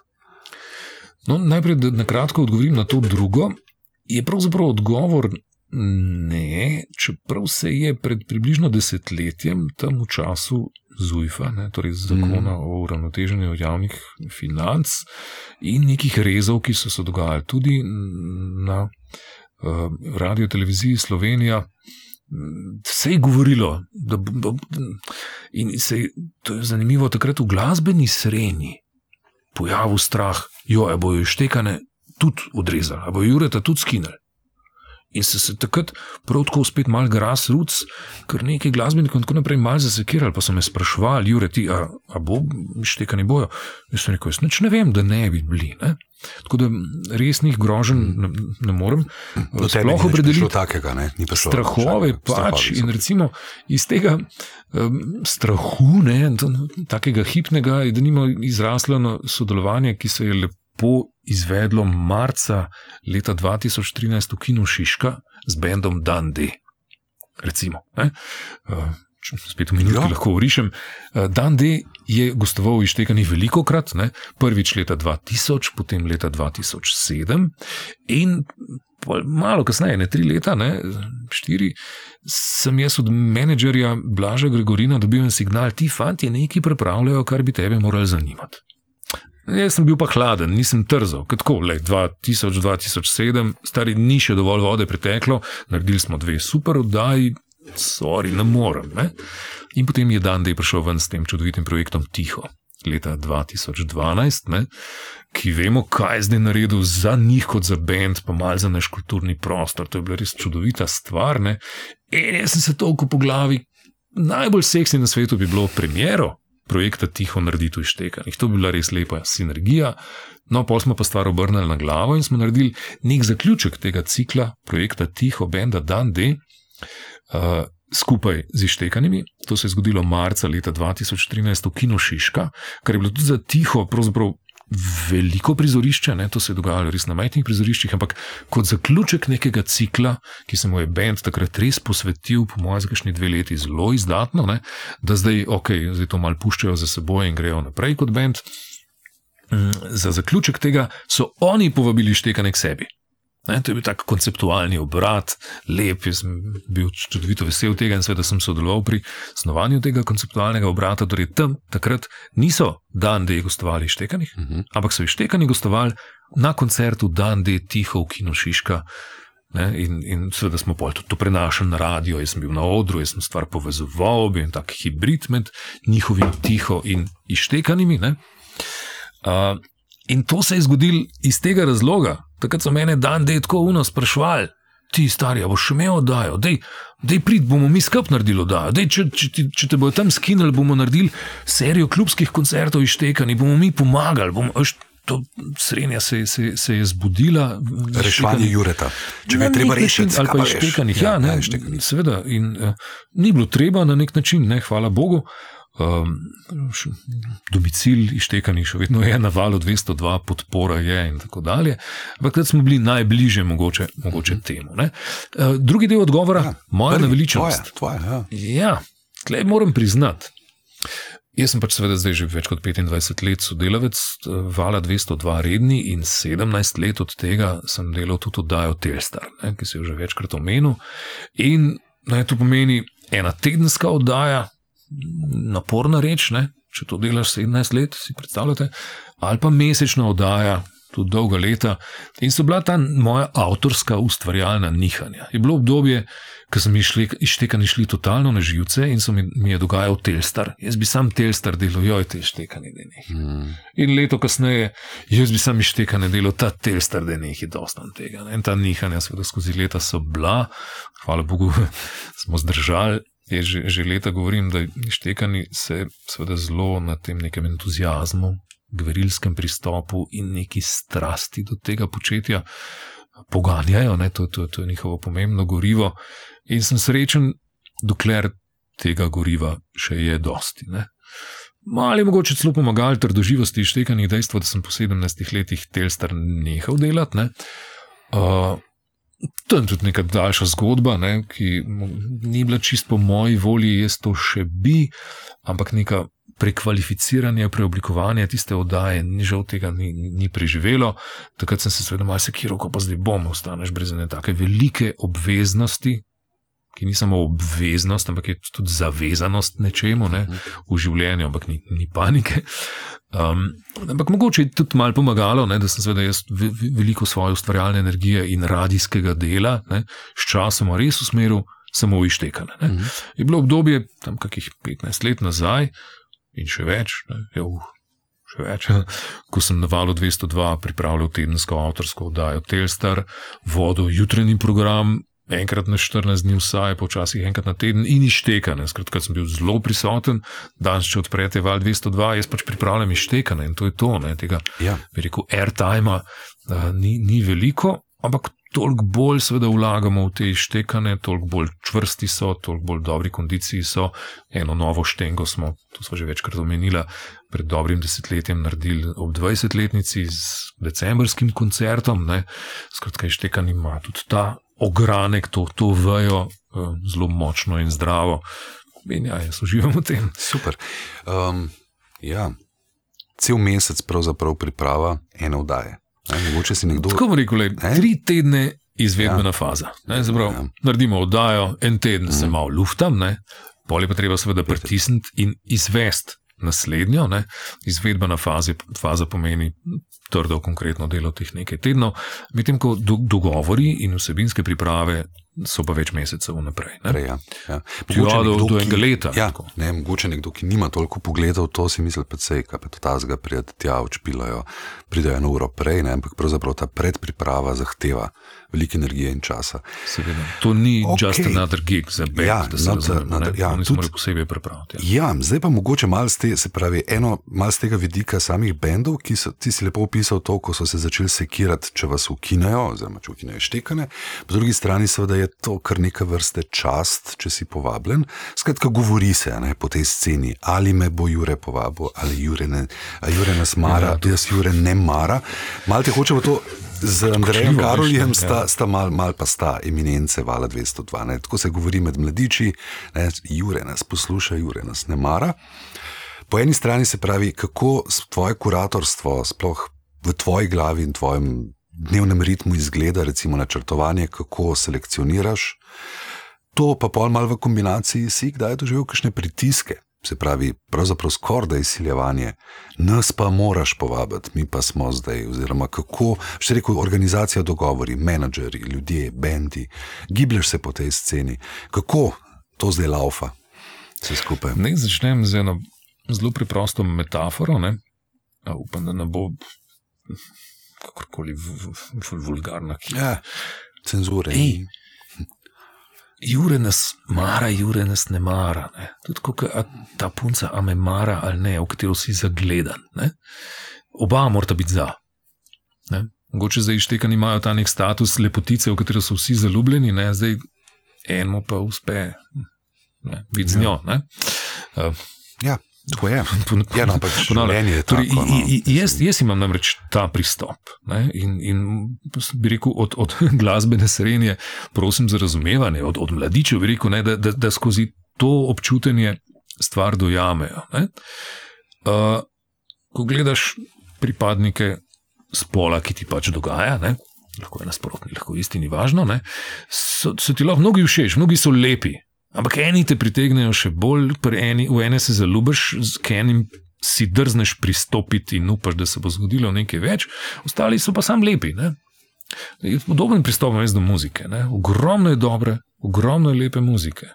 No, najprej, da na kratko odgovorim na to drugo. Je pravzaprav odgovor ne, čeprav se je pred približno desetletjem, tam v času ZUIF-a, ne, torej zakona mm. o uravnoteženju javnih financ in nekih rezov, ki so se dogajali tudi na uh, radio televiziji Slovenija. Se je govorilo, da, da, in se je, to je zanimivo, takrat v glasbeni sreni pojavil strah, jo, bojo štekane tudi odrezali, bojo jureta tudi skinili. In so se takrat prav tako spet mal gras, ruc, ker nekaj glasbenikov in tako naprej mal zasekirali, pa so me sprašvali, Jure, ti, a, a bo štekani bojo? Jaz sem rekel, jaz nič ne vem, da ne bi bili. Ne? Tako da resnih groženj ne, ne morem Do tebe sploh ni nič opredeliti. takega, ne? Ni prišlo Strahove takega. pač in recimo iz tega um, strahu, ne, takega hipnega, je da nima izraslo sodelovanje, ki se je lepo izvedlo marca leta 2013 v Kinu Šiška z bendom Dundee. Recimo. Ne? Če Spet v minuti Ja. lahko urišem. Dundee je gostoval v Ištekani veliko krat, ne? prvič leta 2000, potem leta 2007 in malo kasneje, ne tri leta, ne štiri, sem jaz od menedžerja Blaža Gregorina dobil en signal, ti fanti nekaj pripravljajo, kar bi tebe morali zanimati. Jaz sem bil pa hladen, nisem trzal, kot tako, le 2000-2007, stari ni še dovolj vode preteklo, naredili smo dve super oddaji, sorry, ne morem. Ne? In potem je dan, da je prišel ven s tem čudovitim projektom Tiho. Leta 2012, ne, ki vemo, kaj je zdaj naredil za njih, kot za bend, pa malo za naš kulturni prostor. To je bila res čudovita stvar. Ne. In jaz sem se toliko po glavi, najbolj seksi na svetu bi bilo premjero projekta Tiho narediti v Štekanih. To bi bila res lepa sinergija. No, pol smo pa stvar obrnili na glavo in smo naredili nek zaključek tega cikla projekta Tiho, benda Dan D. Uh, skupaj z Ištekanimi. To se je zgodilo marca leta 2013 v Kino Šiška, kar je bilo tudi za tiho, pravzaprav veliko prizorišče, ne? to se je dogajalo res na majhnih prizoriščih, ampak kot zaključek nekega cikla, ki se mu je bend takrat res posvetil, po mojem, za kakšni dve leti zelo izdatno, ne? da zdaj, ok, zdaj to mal puščajo za seboj in grejo naprej kot bend. Mm, Za zaključek tega so oni povabili Štekane k sebi. Ne, to je bil tak konceptualni obrat, lep, jaz sem bil čudovito vesel tega in seveda sem sodeloval pri snovanju tega konceptualnega obrata. Torej, tam takrat niso dan, da je gostovali Štekanih, uh -huh. ampak so Štekani gostovali na koncertu Dan, da je tiho v Kino Šiška. Ne, in, in seveda smo pol tudi to prenašali na radio, jaz sem bil na odru, jaz sem stvar povezoval, bil en tak hibrid med njihovim tiho in ištekanimi. Uh, in to se je zgodilo iz tega razloga. Takrat so mene dan, da je tako uno sprašvali. Ti, stari, boš imel oddajo, da je prid, bomo mi skup naredili oddajo. Dej, če, če, ti- če te bojo tam skinili, bomo naredili serijo klubskih koncertov ištekani, bomo mi pomagali. Bomo, veš, to srednja se, se, se je zbudila. Reševanje Jureta. Če bi Na treba rešiti, ali pa ištekanih. Ja, ne, Ištekanih. seveda. In, uh, ni bilo treba na nek način, ne, hvala Bogu. Um, domicil ištekanih še vedno je na valu 202, podpora je in tako dalje. Ampak takrat smo bili najbližje mogoče, mogoče temu. Ne. Uh, drugi del odgovora, ja, moja Prvi, naveličanost. Tvoja, tvoja, ja. Ja, tleh moram priznati. Jaz sem pač seveda zdaj že več kot 25 let sodelavec eh, Vala 202 redni in 17 let od tega sem delal tudi oddajo Telstar, ne, ki se je že večkrat omenil. In naj to pomeni ena tedenska oddaja, naporna reč, ne, če to delaš 17 let, si predstavljate, ali pa mesečna oddaja, tudi dolga leta. In so bila ta moja avtorska ustvarjalna nihanja. Je bilo obdobje, ko so mi šli, ištekani šli totalno na živce in so mi, mi je dogajal Telstar. Jaz bi sam Telstar delal, joj, te ištekani deni. Mm. In leto kasneje, jaz bi sam ištekane delal, ta Telstar deni je dostan tega. Ne? In ta nihanja, seveda, skozi leta so bila, hvala Bogu, smo zdržali. Jaz že, že leta govorim, da ištekani se seveda zelo na tem nekem entuzijazmu, gverilskem pristopu in neki strasti do tega početja poganjajo, ne, to, to, to je njihovo pomembno gorivo. In sem srečen, dokler tega goriva še je dosti. Ne. Mali mogoče celo pomagali trdoživosti ištekanih dejstva, da sem po 17 letih Telstar nehal delati. ne. Uh, To je tudi neka daljša zgodba, ne, ki ni bila čist po moji volji, jaz to še bi, ampak neka prekvalificiranje, preoblikovanje tiste oddaje, ni žal tega ni, ni preživelo. Takrat sem se seveda malo sekiral, ko pa zdaj bom, ostaneš brez ene take velike obveznosti, ki ni samo obveznost, ampak je tudi zavezanost nečemu ne, v življenju, ampak ni, ni panike. Um, ampak mogoče je tudi malo pomagalo, ne, da sem seveda jaz veliko svoje ustvarjalne energije in radijskega dela ne, s časom res usmeril. Samo ištekane. Mm -hmm. Je bilo obdobje, tam kakih 15 let nazaj, in še več. Ja, uh, še več. Ko sem na valu 202 pripravljal tedensko avtorsko oddajo Telstar, vodil jutranji program. Enkrat na 14 dni, vsaj počasih enkrat na teden, in ištekane. Skratka, sem bil zelo prisoten, danes, če odprete val 202, jaz pač pripravljam ištekane in to je to. Ne, tega, ja. rekel, airtime ni, ni veliko, ampak toliko bolj seveda vlagamo v te štekane, toliko bolj čvrsti so, toliko bolj dobri kondiciji so. Eno novo štengo smo, to smo že večkrat omenili, pred dobrim desetletjem naredili ob 20-letnici z decembrskim koncertom. Ne. Skratka, štekan ima tudi ta ogranek, to, to vejo eh, zelo močno in zdravo. In ja, jaz uživam v tem. Super. Um, ja. Cel mesec pravzaprav priprava ene vdaje. Mogoče si nekdo. Tako bomo rekli, tri tedne izvedbena ja. faza. Zaprav, ja. Naredimo oddajo, en teden mm. se mhm. malo luftam, pol je pa treba seveda pritisniti in izvesti naslednjo. Ne? Izvedbena faza, faza pomeni trdo, konkretno delo teh nekaj tednov, medtem ko do, dogovori in vsebinske priprave so pa več mesecev vnaprej. Prej, ja. Ja. Ja, do, do enega leta. Ja, ne, mogoče nekdo, ki nima toliko pogledov, to si misli, da se je ta zga prijeti tja, učpilajo, pridejo eno uro prej, ne, ampak pravzaprav ta predpriprava zahteva veliko energije in časa. Seveda. To ni okay. just another gig za bend, ja, da se lahko ja, tudi posebej pripraviti. Ja. ja, zdaj pa mogoče malo te, se pravi, eno, malo z tega vidika samih bendov, ki so ti si lepo opisal to, ko so se začeli sekirati, če vas ukinejo, oziroma če ukinejo štekane. Po drugi strani seveda je to kar neka vrste čast, če si povabljen. Skratka, govori se ne, po tej sceni, ali me bo Jure povabil, ali Jure, ne, Jure nas mara, ja, jaz Jure ne mara. Mal te hočemo to Z Andrejem Karoljem sta, sta mal, mal pa sta eminence Vala 202. Ne. Tako se govori med mladiči, ne. Jure nas posluša, Jure nas ne mara. Po eni strani se pravi, kako tvoje kuratorstvo, sploh v tvoji glavi in tvojem dnevnem ritmu izgleda, recimo načrtovanje, kako selekcioniraš. To pa pol mal v kombinaciji si, kdaj je doživel kakšne pritiske se pravi, pravzaprav skoraj da izsiljevanje, nas pa moraš povabiti, mi pa smo zdaj, oziroma kako, še rekel, organizacija dogovori, menedžeri, ljudje, bendi, giblješ se po tej sceni, kako to zdaj laufa, vse skupaj. Ne začnem z eno zelo preprosto metaforo, ne? upam, da ne bo kakorkoli vulgarna. Ja, cenzure. Ej, Jure nas mara, Jure nas ne mara. Ne. Tudi ko ta punca, a me mara ali ne, v katero si zagledan. Ne. Oba morata biti za. Ne. Mogoče zdaj ištekani imajo ta nek status lepotice, v katero so vsi zaljubljeni, ne. zdaj eno pa uspe biti z njo. Ja. Uh, ja. Tako je. Ja, no, pač je torej, tako, no. jaz, jaz imam namreč ta pristop. Ne, in, in bi rekel, od, od glasbene srednje, prosim za razumevanje, od, od mladičev, rekel, ne, da, da, da skozi to občutenje stvar dojamejo. Uh, ko gledaš pripadnike spola, ki ti pač dogaja, ne, lahko je nasprotni, lahko isti, ni važno, ne, so, so ti lahko mnogi všeč, mnogi so lepi. Ampak eni te pritegnejo še bolj, eni, v ene se zaljubiš, k enim si drzneš pristopiti in upaš, da se bo zgodilo nekaj več, ostali so pa sam lepi. Ne? Podoben pristop imam jaz do muzike. Ne? Ogromno je dobre, ogromno je lepe muzike.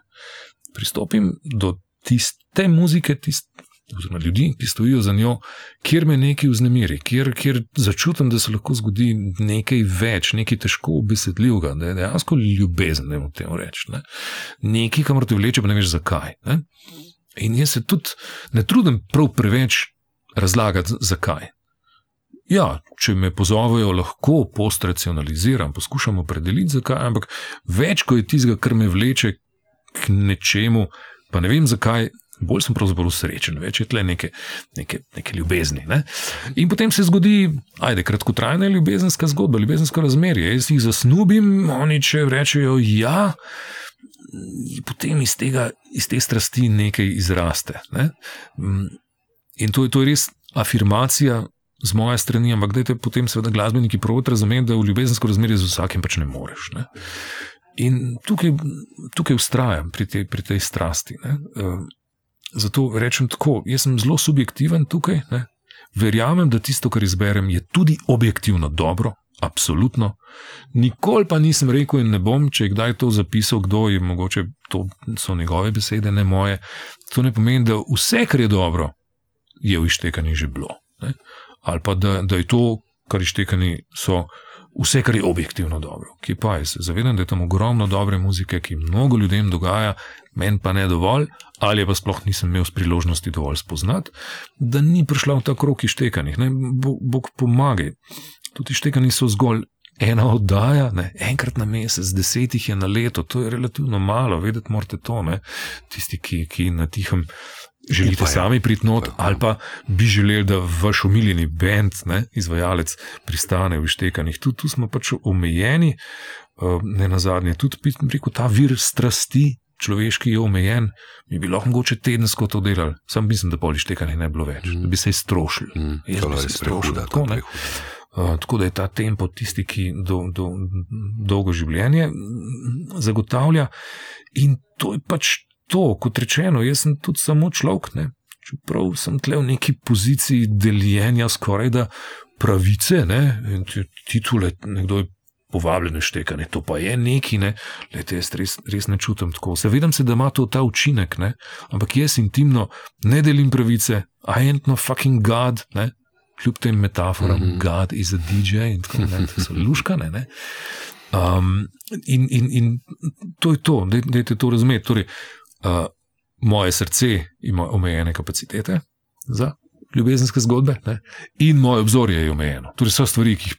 Pristopim do tiste muzike, tiste oziroma ljudi, ki stojijo za njo, kjer me nekaj vznemiri, kjer, kjer začutim, da se lahko zgodi nekaj več, nekaj težko obesedljivega, da je dejansko ljubezen, da je v tem reč. Ne? Nekaj, kamor te vleče, pa ne veš zakaj. Ne? In jaz se tudi ne trudim prav preveč razlagati, zakaj. Ja, če me pozovejo, lahko postracionaliziram, poskušam opredeliti, zakaj, ampak več kot je tistega, kar me vleče k nečemu, pa ne vem zakaj, bolj sem pravzaprav srečen, več je tle neke, neke, neke ljubezni. Ne? In potem se zgodi, ajde, kratkotrajna ljubezenska zgodba, ljubezensko razmerje. Jaz jih zasnubim, oni če rečejo ja. Potem iz, tega, iz te strasti nekaj izraste. Ne? In to je, to je res afirmacija z moje strani, ampak da te potem, seveda, glasbeniki pravijo razumeti, da v ljubezensko razmerje z vsakim pač ne moreš. Ne? In tukaj, tukaj ustrajam pri, te, pri tej strasti. Ne? Zato rečem tako, jaz sem zelo subjektiven tukaj. Ne? Verjamem, da tisto, kar izberem, je tudi objektivno dobro, absolutno. Nikoli pa nisem rekel in ne bom, če je kdaj to zapisal, kdo je mogoče, to so njegove besede, ne moje. To ne pomeni, da vse, kar je dobro, je v ištekani že bilo. Ne? Ali pa da, da je to, kar ištekani so. Vse, kar je objektivno dobro, ki pa je, se zavedam, da je tam ogromno dobre muzike, ki mnogo ljudem dogaja, meni pa ne dovolj, ali pa sploh nisem imel priložnosti dovolj spoznati, da ni prišla v ta krok ištekanih. Bog pomagaj. Tudi ištekani so zgolj ena oddaja, ne? enkrat na mesec, deset jih je na leto, to je relativno malo, vedeti morate to, ne? tisti, ki, ki na tihem. Želite sami priti not, ali pa bi želeli, da vaš umiljeni bend, izvajalec, pristane v ištekanih. Tu, tu smo pač omejeni, uh, ne na zadnje, tudi preko ta vir strasti, človeški je omejen, mi bi lahko mogoče tedensko to delali, sam mislim, da bolj ištekanje ne bi bilo več, mm. da bi se iztrošili. Mm. Jaz bi se iztrošil. Tako, uh, tako da je ta tempo tisti, ki do, do, dolgo življenje zagotavlja. In to je pač to, kot rečeno, jaz sem tudi samo človek. Ne? Čeprav sem tle v neki poziciji deljenja skoraj da pravice, ne? titule, nekdo je povabljene štekanje, to pa je neki, ne, Lete, jaz res, res ne čutim tako. Zavedam se, da ima to ta učinek, ne? ampak jaz intimno ne delim pravice, a eno fucking God, ne? kljub tem metaforam, mm -hmm. God is a DJ in tako naprej, to so luškane. Ne? Um, in, in, in to je to, da je to razumeti. Torej, uh, moje srce ima omejene kapacitete za ljubezenske zgodbe, ne? in moje obzorje je omejeno. Torej, so stvari, ki jih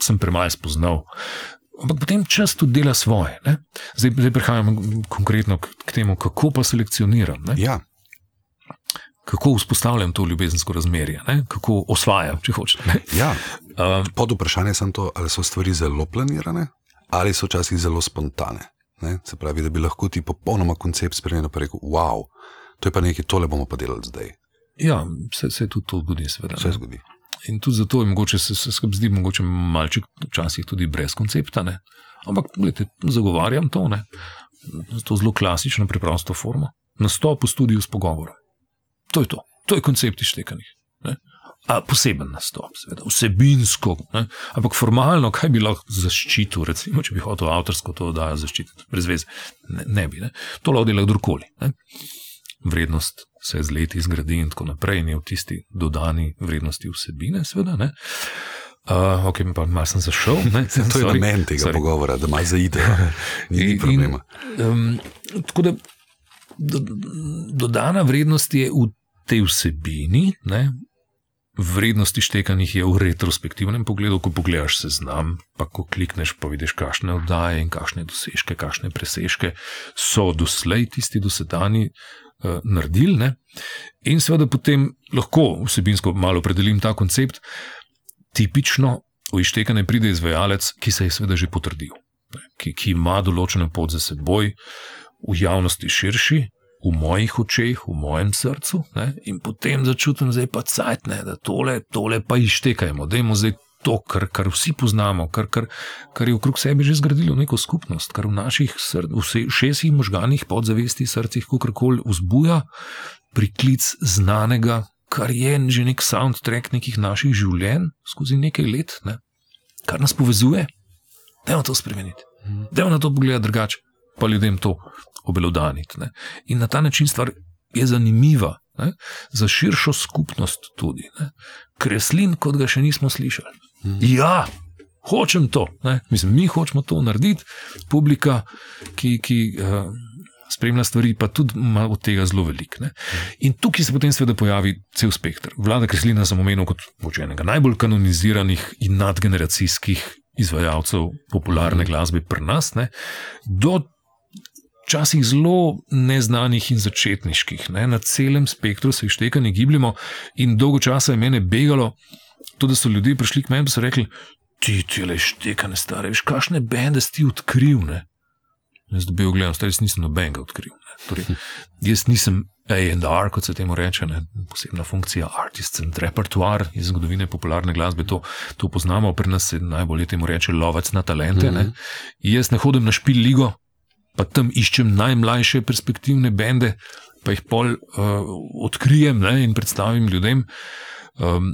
sem premaj spoznal. Ampak potem čas tudi dela svoje. Zdaj, zdaj prehajam konkretno k, k temu, kako pa selekcioniram. Ja. Kako vzpostavljam to ljubezensko razmerje, ne? kako osvajam, če hočete. Ja. Um, Pod vprašanje sem to, ali so stvari zelo planirane, ali so včasih zelo spontane. Ne? Se pravi, da bi lahko ti popolnoma koncept sprejel in rekel: Wow, to je pa nekaj, tole bomo pa delali zdaj. Ja, se, se tudi to zgodi, seveda. Se zgodi. In tudi zato je mogoče se, se zdi, mogoče malček včasih tudi brez koncepta. Ne? Ampak, gledajte, zagovarjam to, ne? to zelo klasično, preprosto formo. Nastop v studiu s pogovorom. To je to, to je koncept ištekanih. A poseben nastop, seveda, vsebinsko, ne? ampak formalno, kaj bi lahko zaščitil, recimo, če bi hotel avtorsko to oddajo zaščititi, brez veze, ne, ne bi. Ne? To lahko dela kdorkoli. Ne? Vrednost se z leti zgradi in tako naprej, in je v tisti dodani vrednosti vsebine, seveda. Ne? Uh, ok, pa malo sem zašel. Ne, sem, to je namen tega sorry. pogovora, da malo zaide. Ni problema. In, um, tako da do, dodana vrednost je v tej vsebini, ne? Vrednosti štekanih je v retrospektivnem pogledu, ko pogledaš seznam, pa ko klikneš, pa vidiš, kakšne oddaje in kakšne dosežke, kakšne presežke so doslej tisti dosedani uh, naredili. Ne? In seveda potem lahko vsebinsko malo predelim ta koncept. Tipično v ištekanje pride izvajalec, ki se je seveda že potrdil, ne? ki, ki ima določeno pot za seboj, v javnosti širši. V mojih očeh, v mojem srcu, ne? in potem začutim, da je pa cajt, ne? da tole, tole pa ištekajmo, da je zdaj to, kar, kar vsi poznamo, kar, kar, kar je okrog sebe že zgradilo neko skupnost, kar v naših šestih možganih, podzavesti, srcih, kakorkoli vzbuja priklic znanega, kar je že nek soundtrack nekih naših življenj skozi nekaj let, ne? kar nas povezuje. Dajmo to spremeniti, dajmo na to pogledati drugače, pa ljudem to obelodaniti. Ne? In na ta način stvar je zanimiva. Ne? Za širšo skupnost tudi. Ne? Kreslin, kot ga še nismo slišali. Mm. Ja, hočem to. Mislim, mi hočemo to narediti, publika, ki, ki uh, spremlja stvari, pa tudi ima od tega zelo velik. Ne? In tukaj se potem seveda pojavi cel spektr. Vlada Kreslina sem omenil kot enega najbolj kanoniziranih in nadgeneracijskih izvajalcev popularne mm. glasbe pri nas, ne? do včasih zelo neznanih in začetniških. Ne? Na celem spektru se ištekanje gibljemo, in dolgo časa je mene begalo, to, da so ljudje prišli k meni in so rekli: Ti, ti le ištekane stare, veš, kakšne bende si odkril. Ne? Jaz dobil gledam, stari nisem nobenega odkril. Torej, jaz nisem AR, kot se temu reče, ne? posebna funkcija, artist and repertoire iz zgodovine popularne glasbe. To, to poznamo, pri nas se najbolje temu reče lovec na talente. Mm -hmm. Jaz ne hodim na špil ligo, pa tam iščem najmlajše perspektivne bende, pa jih pol uh, odkrijem ne? in predstavim ljudem. Um,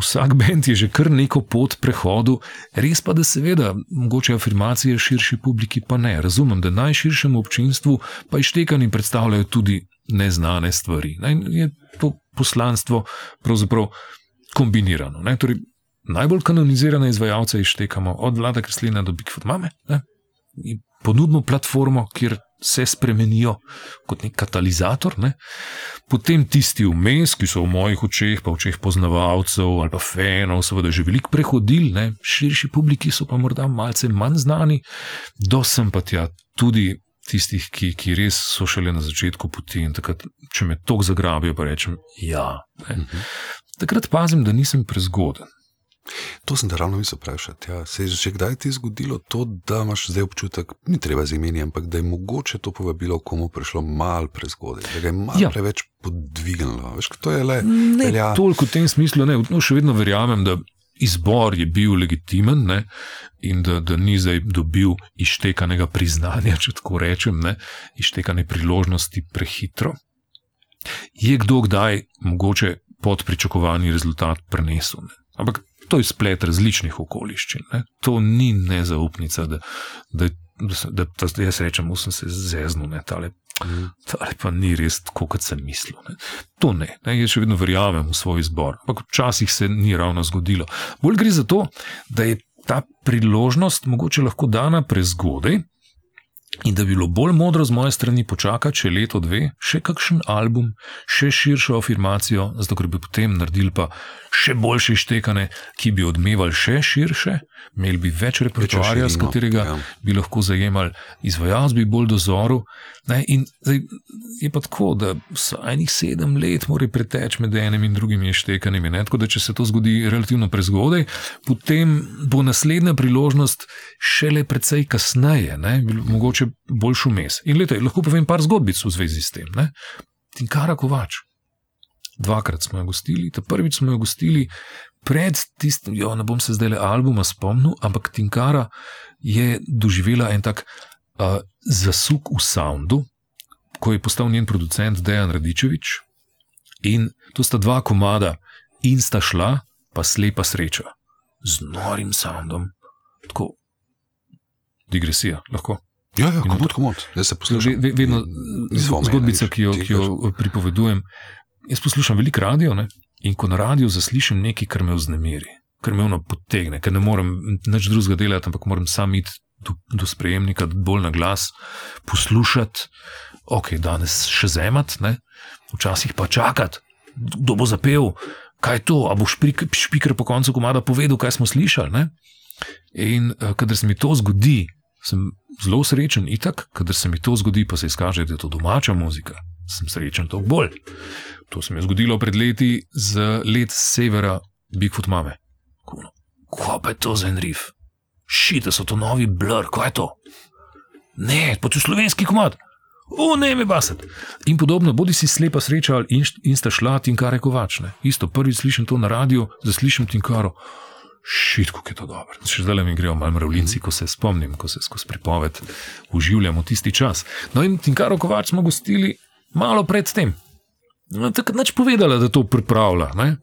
vsak bend je že kar neko pot prehodu, res pa, da seveda, mogoče afirmacije širši publiki pa ne. Razumem, da najširšemu občinstvu pa ištekani predstavljajo tudi neznane stvari. In je to poslanstvo pravzaprav kombinirano. Torej, najbolj kanonizirane izvajalce ištekamo od Vlada Kreslina do Bigfoot Mame. Ne? Ponudimo platformo, kjer se spremenijo kot nek katalizator. Ne? Potem tisti vmes, ki so v mojih očeh, pa očeh poznavalcev ali pa fenov, seveda že veliko prehodili, ne? širši publiki so pa morda malce manj znani, do sem pa tja tudi tistih, ki, ki res so šele na začetku poti. Takrat, če me tok zagrabijo, pa rečem ja. Mhm. Takrat pazim, da nisem prezgoden. To sem te ravno mislil vprašati. Ja. Se je že kdaj ti zgodilo to, da imaš zdaj občutek, ni treba z imenom, ampak da je mogoče to povabilo komu prišlo malo prezgodaj, da ga je malo ja. preveč podvignilo. Veš, to je le. Ne, toliko v tem smislu, ne, no, še vedno verjamem, da izbor je bil legitimen ne, in da, da ni zdaj dobil ištekanega priznanja, če tako rečem, ne, ištekane priložnosti prehitro. Je kdo kdaj mogoče pod pričakovani rezultat prenesel? Ne? Ampak to je splet različnih okoliščin. Ne? To ni nezaupnica, da, da, da, da, da jaz rečem, da sem se zeznil, ne tale. Mm. Ali pa ni res tako, kot sem mislil. Ne. To ne, ne, jaz še vedno verjamem v svoj izbor, ampak včasih se ni ravno zgodilo. Bolj gre za to, da je ta priložnost mogoče lahko dana prezgodaj, In da bi bilo bolj modro z moje strani počakati še leto, dve, še kakšen album, še širšo afirmacijo, zato ker bi potem naredili pa še boljše ištekane, ki bi odmevali še širše, imeli bi več repertoarja, s katerega ja. bi lahko zajemali izvajalce, bi bolj dozoru. Ne, in zdaj, je pa tako, da enih sedem let mora preteči med enim in drugim ištekanjem. Tako da, če se to zgodi relativno prezgodaj, potem bo naslednja priložnost šele precej kasneje, ne, mogoče bolj šumes. In leto, lahko povem par zgodbic v zvezi s tem. Ne? Tinkara Kovač. Dvakrat smo jo gostili, ta prvič smo jo gostili pred tistim, jo, ne bom se zdaj le albuma spomnil, ampak Tinkara je doživela en tak uh, zasuk v soundu, ko je postal njen producent Dejan Radičevič. In to sta dva komada, in sta šla, pa slepa sreča, z norim soundom, tako digresija, lahko. Ja, ja, komod, komod. Jaz se poslušam. Vedno zgodbica, ki jo, ki jo pripovedujem. Jaz poslušam veliko radio ne? In ko na radiju zaslišim nekaj, kar me vznemiri, kar me ono potegne, ker ne morem nič drugega delati, ampak moram sam iti do, do sprejemnika, bolj na glas, poslušati, ok, danes še zemat, ne? včasih pa čakati, kdo bo zapel, kaj je to, a bo špiker po koncu komada povedal, kaj smo slišali. Ne? In uh, kadar se mi to zgodi, sem zelo srečen, itak, kadar se mi to zgodi, pa se izkaže, da je to domača muzika, sem srečen toliko bolj. To se mi je zgodilo pred leti z let severa Bigfoot Mame. Kaj pa je to za en rif? Šite so to novi blur, kaj je to? Ne, pa je slovenski komad. O, ne, me basat. In podobno, bodi si slepa sreča in, in sta šla Tinkare Kovačne. Isto, prvič slišim to na radiju, zaslišim Tinkaro šit, kako je to dobro. Še zdaj mi grejo malo mravljinci, ko se spomnim, ko se skozi pripoved uživljamo tisti čas. No in Tinkaro Kovač smo gostili malo pred No, Takrat neč povedala, da to pripravlja. Ne?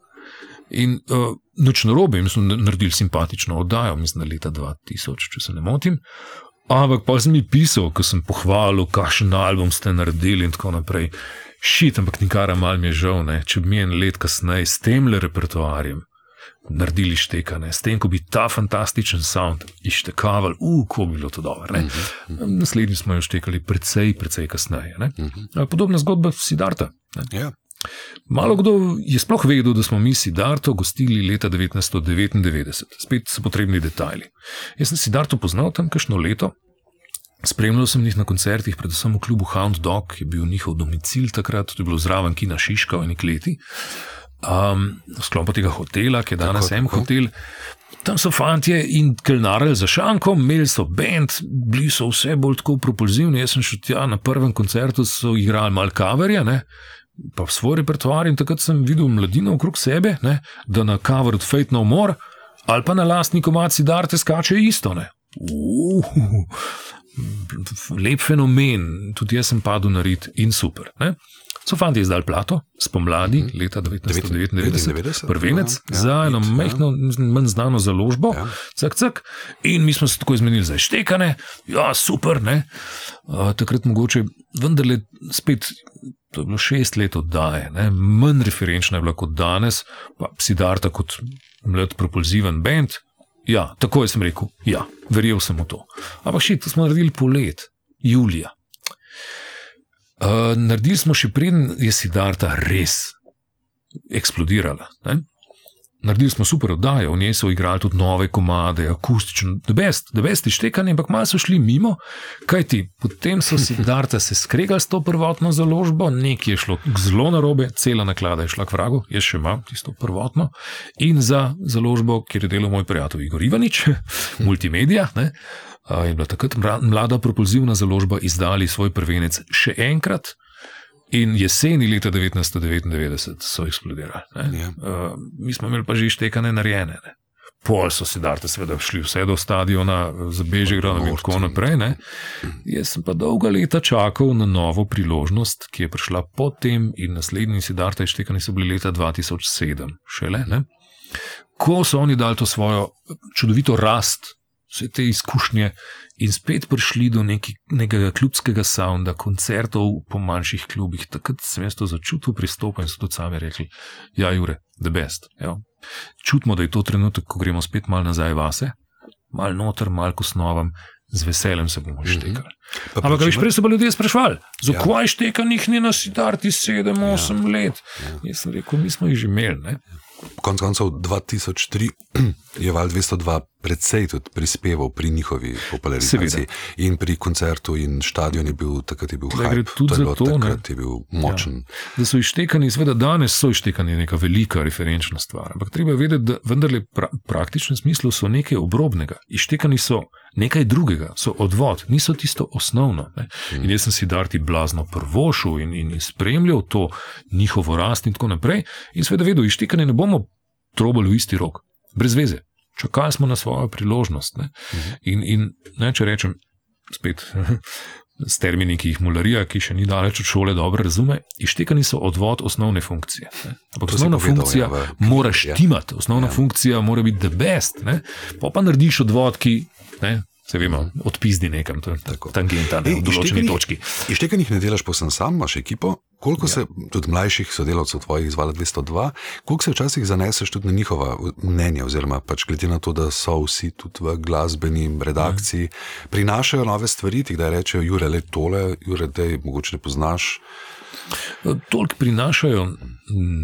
In uh, noč na robe, mislim, naredili simpatično oddajo, mislim, leta 2000, če se ne motim. Ampak pa sem jim pisal, ko sem pohvalil, kakšen album ste naredili in tako naprej. Šit, ampak nikara mal mi je žal, ne? če bi mi en let kasneje s tem le repertoarjem naredili štekane, s tem, ko bi ta fantastičen sound ištekavali, uko bi bilo to dobro. Uh -huh. Naslednji smo jo štekali precej, precej kasneje. Uh mhm. -huh. Podobna zgodba Sidarta. Ja. Malo kdo je sploh vedel, da smo mi Sidarto gostili leta 1999, spet so potrebni detajli. Jaz sem Sidarto poznal tam kakšno leto, Spremljal sem jih na koncertih, predvsem v klubu Hound Dog, ki je bil njihov domicil takrat, to je bilo zraven Kina Šiška v neki leti. Um, v sklopu tega hotela, ki je danes en hotel. Tam so fanti in kelnarili za šankom, imeli so bend, bili so vse bolj tako propulzivni. Jaz sem šel tja na prvem koncertu, so igrali malo kaverja, ne? Pa svoj repertoar in takrat sem videl mladino okrog sebe, ne? da na kaver od Fate No More ali pa na lastni komaci Darte skače isto. Uh, lep fenomen, tudi jaz sem padel na rit in super. Ne? So fanti izdali plato spomladi mm -hmm. leta 1999, prvenec ja, za eno ja. mehko, manj znano založbo, ja. cak, cak, in mi smo se tako izmenili za štekane, ja, super, ne. Uh, takrat mogoče, vendar le spet. To je bilo šest let oddaje, ne? manj referenčna je bila kot danes, pa si darta kot mlad propulziven bend. Ja, tako sem rekel, ja, verjel sem v to. Ampak še to smo naredili polet, julija. Uh, naredili smo še preden je Sidarta res eksplodirala. Ne? Naredili smo super oddajo, v njej so igrali tudi nove komade, akustično, da best, best ištekanje, ampak malo so šli mimo, kajti potem so Sidarta se skregali s to prvotno založbo, nekaj je šlo zelo narobe, cela naklada je šla k vragu, jaz še imam tisto prvotno. In za založbo, kjer je delal moj prijatelj Igor Ivanič, multimedia. Ne? je bila takrat mlada propulzivna založba izdali svoj prvenec še enkrat. In jeseni leta 1999 so eksplodirali. Ja. Uh, mi smo imeli pa že ištekane narejene. Ne. Pol so se darte, seveda, šli vse do stadiona, za Bežigrad in tako naprej. Ne. Jaz sem pa dolga leta čakal na novo priložnost, ki je prišla potem, in naslednji si darte ištekani so bili leta 2007, šele. Ne. Ko so oni dali to svojo čudovito rast vse te izkušnje in spet prišli do neki, nekega klubskega sounda, koncertov po manjših klubih. Takrat sem jaz to začutil, pristopil in so tudi sami rekli: Ja, Jure, the best. Jo. Čutimo, da je to trenutek, ko gremo spet malo nazaj vase, malo noter, malo kosnovam. Z veseljem se bomo štekali. Mm -hmm. Ampak, veš, prej so pa ljudje sprašvali, zakaj ja. štekanih ni na sidarti 7-8 ja. let. Ja. Jaz sem rekel, mi smo jih že imeli. Ne? Konec koncev 2003 je Val 202 predvsej tudi prispeval pri njihovi popularizaciji. Seveda. In pri koncertu in stadionu je bil takrat je bil hype, tudi to zato, takrat je bil močen. Ja. Da so ištekani, seveda danes so ištekani neka velika referenčna stvar. Ampak treba vedeti, da vendarle pra, praktičnem smislu so nekaj obrobnega. Ištekani so nekaj drugega, so odvod, niso tisto osnovno. Mm. In jaz sem si darti blazno prvošil in, in spremljal to njihovo rast in tako naprej. In seveda vedel, ištekani ne bomo trobali v isti rok, brez veze čakali smo na svojo priložnost. Ne? In, in ne, če rečem spet. S termini, ki jih mularija, ki še ni daleč od šole, dobro razume, ištekani so odvod osnovne funkcije. Ampak osnovna povedal, funkcija ja, mora štimati, osnovna ja. funkcija mora biti the best. Ne? Pa pa narediš odvod, ki ne, se vemo, odpizdi nekam, tako tangenta, ne, v določeni točki. Ištekani ne delaš posem sam, imaš ekipo, Koliko ja. se tudi mlajših sodelavcev tvojih izvala 202, koliko se včasih zaneseš tudi na njihova mnenja, oziroma pač glede na to, da so vsi tudi v glasbeni redakciji, ja. prinašajo nove stvari, ti da rečejo, Jure, le tole, Jure, da je mogoče ne poznaš. Toliko prinašajo,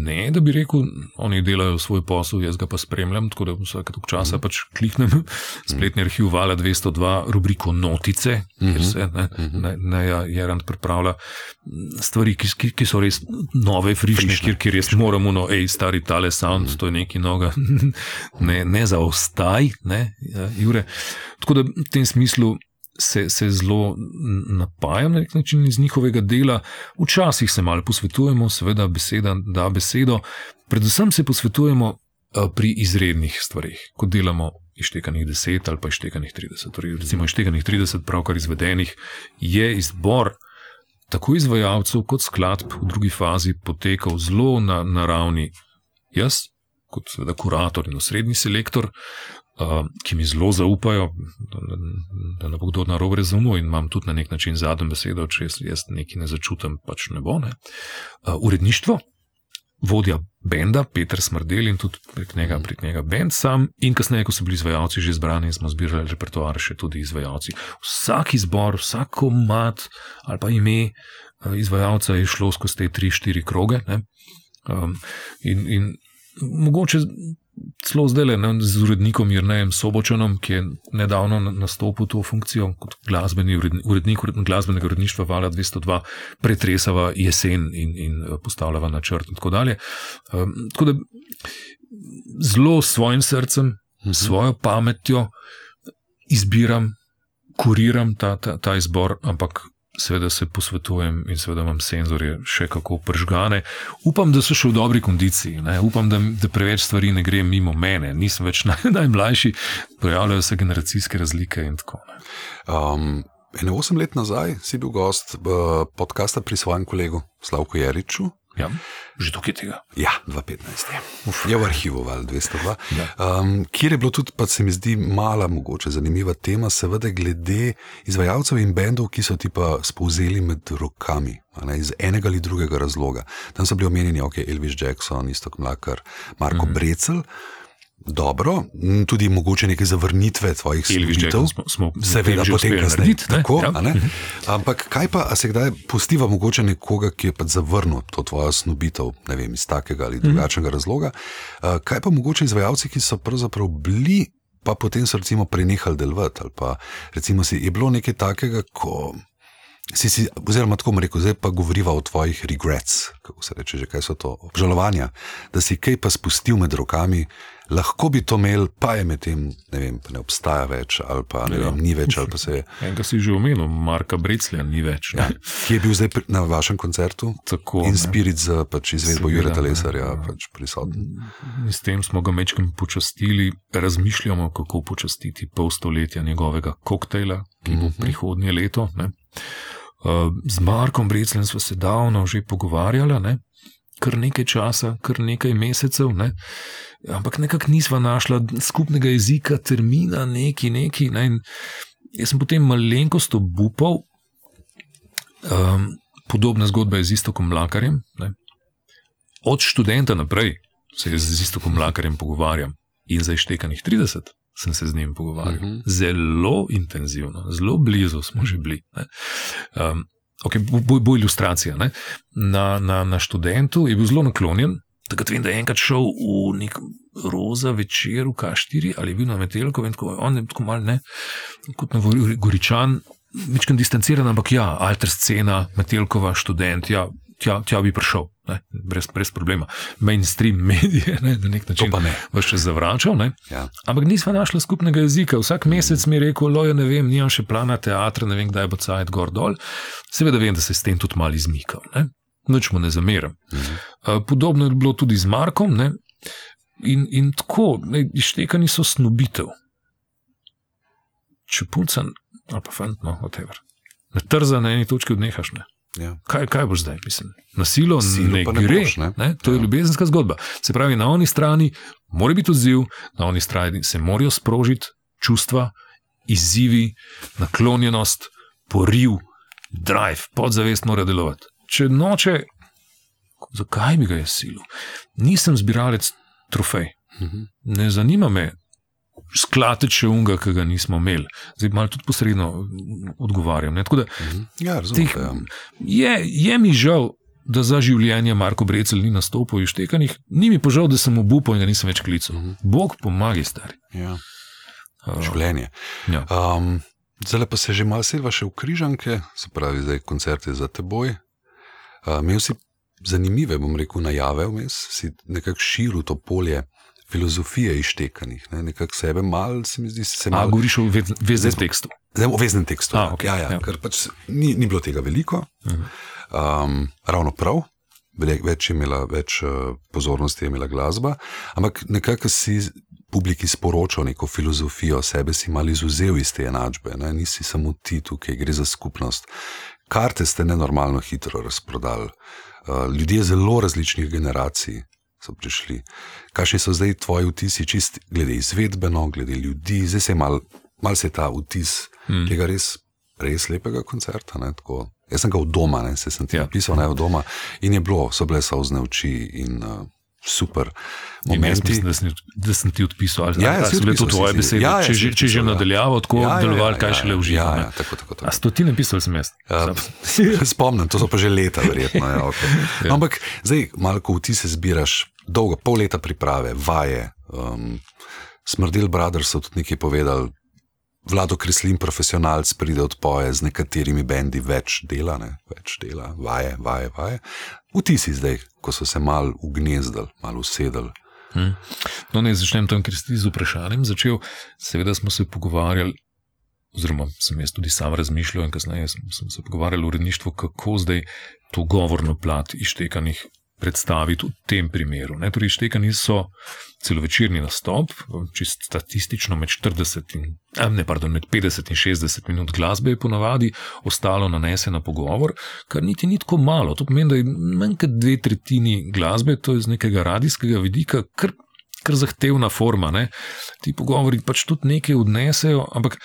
ne, da bi rekel, oni delajo svoj posel, jaz ga pa spremljam, tako da vsake tok časa mm. pač kliknem spletni arhiv Vala 202, rubriko Notice, mm -hmm. kjer se ne, mhm. ne, ne ja, Jarant pripravlja stvari, ki, ki, ki so res nove, frišne, kjer, kjer res moramo, no, hej, stari tale sound, mm. to je neki noga, ne, ne zaostaj, ne, ja, Jure. Tako da v tem smislu se, se zelo napajam na način iz njihovega dela. Včasih se malo posvetujemo, seveda, beseda da besedo. Predvsem se posvetujemo eh, pri izrednih stvarih, ko delamo ištekanih 10 ali pa ištekanih 30. Torej, recimo, ištekanih 30, pravkar izvedenih, je izbor. Tako izvajalcev kot skladb v drugi fazi potekal zelo na, na ravni jaz, kot seveda kurator in osrednji selektor, ki mi zelo zaupajo, da ne bo kdo na robu razumel in imam tudi na nek način zadnjo besedo, če jaz nekaj ne začutim, pač ne bo. Ne. Uredništvo, vodja benda, Petr Smrdel in tudi prek njega, prek njega bend sam, in kasneje, ko so bili izvajalci že zbrani, smo zbirali repertoar še tudi izvajalci. Vsak izbor, vsako mat ali pa ime izvajalca je šlo skozi te tri, štiri kroge. Um, in, in mogoče celo zdaj le z urednikom Jrnejem Sobočanom, ki je nedavno nastopil to funkcijo kot glasbeni urednik, urednik glasbenega uredništva Vala 202, pretresava jesen in, in eh, postavljava načrt in tako dalje. Um, tako da zelo s svojim srcem, mhm. svojo pametjo izbiram, kuriram ta, ta, ta izbor, ampak seveda se posvetujem in seveda imam senzorje še kako pržgane. Upam, da so še v dobri kondiciji, ne? upam, da, da preveč stvari ne gre mimo mene, nisem več naj, najmlajši, pojavljajo se generacijske razlike in tako naprej. Um, ene osem let nazaj si bil gost uh, podcasta pri svojem kolegu Slavku Jeriču. Ja, že tukaj tega. Ja, 2015 je. je v arhivu, ali 202. Ja. Um, kjer je bilo tudi, pa se mi zdi, mala, mogoče zanimiva tema, seveda, glede izvajalcev in bendov, ki so ti pa spovzeli med rokami, ne, iz enega ali drugega razloga. Tam so bili omenjeni, ok, Elvis Jackson, Istok Mlakar, Marko mm -hmm. Brecel. Dobro, tudi mogoče neke zavrnitve tvojih služitev, seveda, potem kasneje. Tako, ja. Mhm. Ampak kaj pa, se kdaj postiva mogoče nekoga, ki je pa zavrnil to tvojo snubitev, ne vem, iz takega ali mhm. drugačnega razloga? Kaj pa mogoče izvajalci, ki so pravzaprav bili, pa potem so recimo prenehali delovati, ali pa recimo si je bilo nekaj takega, ko. Si, si, oziroma, tako bom rekel, zdaj pa govoriva o tvojih regrets, kako se reče, že, kaj so to obžalovanja, da si kaj pa spustil med rokami, lahko bi to imel, pa je med tem, ne vem, ne obstaja več, ali pa ne ja. vem, ni več. Enega si že omenil, Marka Breclja ni več. Ja. Ki je bil zdaj na vašem koncertu? Tako, in spirit za pač izvedbo Jureta Lesarja pač prisoten. S tem smo ga mečkim počastili, razmišljamo, kako počastiti pol stoletja njegovega koktejla, ki bo mhm. prihodnje leto. Ne? Uh, z Markom Brecljem smo se davno že pogovarjali, kar nekaj časa, kar nekaj mesecev. Ne? Ampak nekako nisva našla skupnega jezika, termina, neki, neki. Ne? Jaz sem potem malenkost obupal, um, podobna zgodba je z istokom Mlakarjem. Ne? Od študenta naprej se z istokom Mlakarjem pogovarjam in za ištekanih 30. Sem se z njim pogovarjal. Uh mhm. -huh. Zelo intenzivno, zelo blizu smo že bili. Um, okay, bo, bo, ilustracija. Na, na, na študentu je bil zelo naklonjen, Takrat vem, da je enkrat šel v nek roza večer v K4 ali bil na Metelko, in tako, on je tako mal ne, kot na Goričan, večkrat distanciran, ampak ja, alter scena, Metelkova, študent, ja, tja, tja bi prišel, ne, brez, brez problema. Mainstream medije, ne, na nek način ne. Vas še zavračal, ja. ampak nisva našla skupnega jezika. Vsak mesec mi je rekel, lojo, ne vem, nimam še plana teatra, ne vem, kdaj bo cajt gor dol. Seveda vem, da se s tem tudi mal izmikal. Ne noč mu ne zameram. Mhm. Podobno je bilo tudi z Markom, ne? in, in tako, ištekani so snubitev. Če punca, ali pa fant, no, whatever. Ne trza na eni točki odnehaš. Ne? Ja. Kaj, kaj boš zdaj, mislim? Nasilo ne, ne gre. Boš, ne? Ne? To je ja. ljubezenska zgodba. Se pravi, na oni strani mora biti odziv, na oni strani se morajo sprožiti čustva, izzivi, naklonjenost, poriv, drive, podzavest mora delovati če noče, zakaj bi ga jaz silil? Nisem zbiralec trofej. Mhm. Ne zanima me sklateče unga, ki ga nismo imeli. Zdaj malo tudi posredno odgovarjam. Da, mhm. ja, tih, ja. je, je mi žal. Da za življenje Marko Brecel ni nastopil iz tekanih, ni mi pa žal, da sem obupal in ga nisem več klical. Uh mhm. -huh. Bog pomaga, stari. Ja. Življenje. Ja. Um, zdaj pa se že malo selva še v križanke, se pravi, zdaj koncert je za teboj, Uh, imel si zanimive, bom rekel, najave vmes, si nekako širil to polje filozofije iztekanih, ne? nekako sebe mal, se mi zdi, se malo. Govoriš o veznem tekstu. Zdaj, o veznem tekstu. A, okay. ja, ja, ja. Ker pač ni, ni bilo tega veliko, uh -huh. um, ravno prav. Več je imela, več uh, pozornosti je imela glasba, ampak nekako si publiki sporočal neko filozofijo, sebe si malo izuzel iz te enačbe, ne? nisi samo ti tukaj, gre za skupnost. Karte ste nenormalno hitro razprodali. Uh, ljudje zelo različnih generacij so prišli. Kakšni so zdaj tvoji vtisi, čist glede izvedbeno, glede ljudi, zdaj se je mal, mal se ta vtis hmm. tega res, res lepega koncerta. Jaz sem ga v doma, ne, se sem ti ja. napisal, ne v doma in je bilo, so bile sozne oči in uh, super. Momenti, mislim, da, sem, da sem ti odpisal, ali ja, ja, so bile to tvoje besede. Ja, ja, če, če, če že ja. nadaljavo tako ja, deloval, ja, kaj še le uživa. Ja, ja, tako, tako, tako. A stotine pisal sem jaz. Ja, spomnim, to so pa že leta, verjetno. Ja, okay. ja. Ampak zdaj, malo ko ti se zbiraš, dolgo, pol leta priprave, vaje, Um, Smrdel Brothers so tudi nekaj povedali. Vlado Kreslin, profesionalc, pride od poje z nekaterimi bendi več dela, ne? več dela, vaje, vaje, vaje. Vtisi zdaj, ko so se mal ugnezdili, mal usedeli. Hmm. No, ne začnem tam, ker ste z vprašanjem začel. Seveda smo se pogovarjali, oziroma sem jaz tudi sam razmišljal, in kasneje sem, sem se pogovarjal o uredništvu, kako zdaj to govorno plat iztekanih predstaviti v tem primeru. Ne, torej, štekani so celovečerni nastop, čist statistično med, in, ne, pardon, med 50 in 60 minut glasbe je ponavadi, ostalo nanese na pogovor, kar niti ni tako malo. To pomeni, da je manj kot dve tretjini glasbe, to je z nekega radijskega vidika, kar, kar zahtevna forma. Ne. Ti pogovori pač tudi nekaj odnesejo, ampak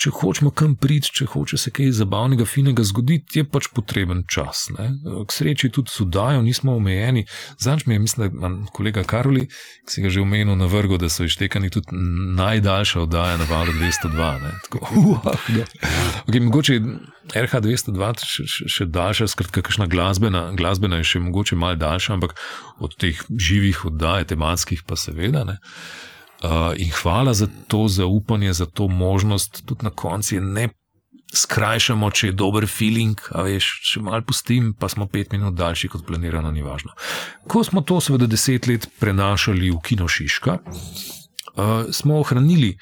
če hočemo kam priti, če hoče se kaj zabavnega, finega zgoditi, je pač potreben čas. Ne? K sreči tudi s udajo nismo omejeni. Zanč mi je, mislim, da je kolega Karoli, ki si ga že omenil na vrhu, da so ištekani tudi najdaljša oddaja na valu 202. Tako, uh, okay, mogoče RH 202 še, še, daljša, skratka, kakšna glasbena, glasbena je še mogoče mal daljša, ampak od teh živih oddaj, tematskih pa seveda. Ne? Uh, in hvala za to zaupanje, za to možnost, tudi na koncu ne skrajšamo, če je dober feeling, a veš, če malo pustim, pa smo pet minut daljši kot planirano, ni važno. Ko smo to, seveda, deset let prenašali v Kino Šiška, uh, smo ohranili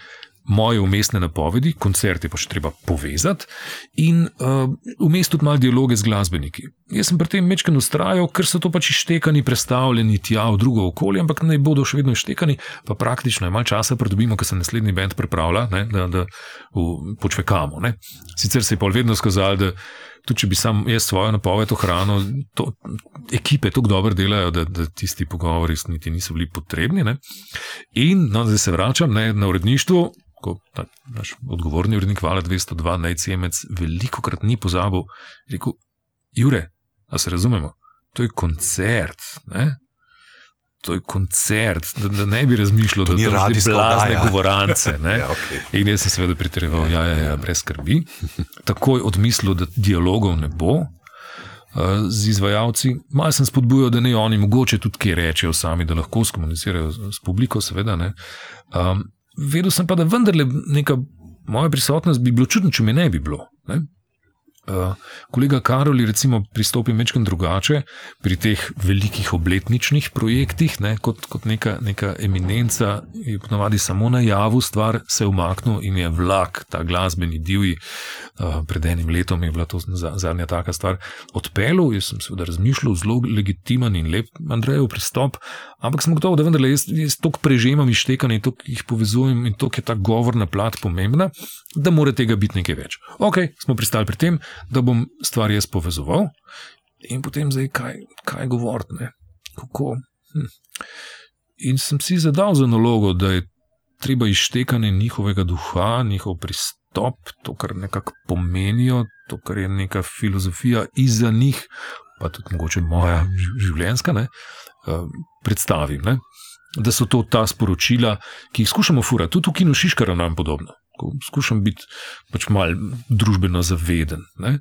moje umestne napovedi, koncerte pa še treba povezati in uh, vmes tudi malo dialoge z glasbeniki. Jaz sem pri tem mečken ustrajal, ker so to pač ištekani, predstavljeni tja v drugo okolje, ampak naj bodo še vedno ištekani, pa praktično je malo časa pridobimo, ker se naslednji bend pripravlja, ne, da, da počvekamo. Ne. Sicer se je pol vedno skazal, da tudi če bi sam jaz svojo napoved ohranil, to, ekipe tako dobro delajo, da, da tisti pogovori niti niso bili potrebni. Ne. In no, zdaj se vračam ne, na uredništvo ko ta, naš odgovorni urednik Vala 202, najcemec, veliko krat ni pozabil, rekel: Jure, a se razumemo, to je koncert. Ne? To je koncert, da, da ne bi razmišljal, da ni radi blazne govorance. ja, okay. In jaz sem seveda pritrjeval, ja, ja, ja, brez skrbi. Takoj odmislil, da dialogov ne bo z izvajalci. Mal sem spodbujal, da ne oni mogoče tudi kaj rečejo sami, da lahko skomunicirajo s publiko, seveda. Um, vedel sem pa, da vendarle neka moja prisotnost bi bilo čudno, če me ne bi bilo. Ne? Uh, kolega Karoli, recimo, pristopi večkrat drugače pri teh velikih obletničnih projektih, ne, kot, kot neka, neka eminenca, je ponovadi samo na javu stvar, se je umaknil in je vlak, ta glasbeni divji, uh, pred enim letom je bila to zadnja taka stvar, odpeljal. Jaz sem seveda razmišljal, zelo legitimen in lep Andrejev pristop, ampak sem gotovo, da vendarle jaz, jaz toliko prežemam ištekanje in toliko jih povezujem in toliko je ta govorna plat pomembna, da mora tega biti nekaj več. Ok, smo pristali pri tem da bom stvar jaz povezoval in potem zdaj kaj, kaj govoriti. Kako. Hm. In sem si zadal za nalogo, da je treba izštekanje njihovega duha, njihov pristop, to, kar nekako pomenijo, to, kar je neka filozofija izza njih, pa tudi mogoče moja življenjska, ne, uh, predstavim. Ne. Da so to ta sporočila, ki jih skušamo furati, tudi v Kinu Šiškara nam podobno skušam biti pač malo družbeno zaveden. Ne?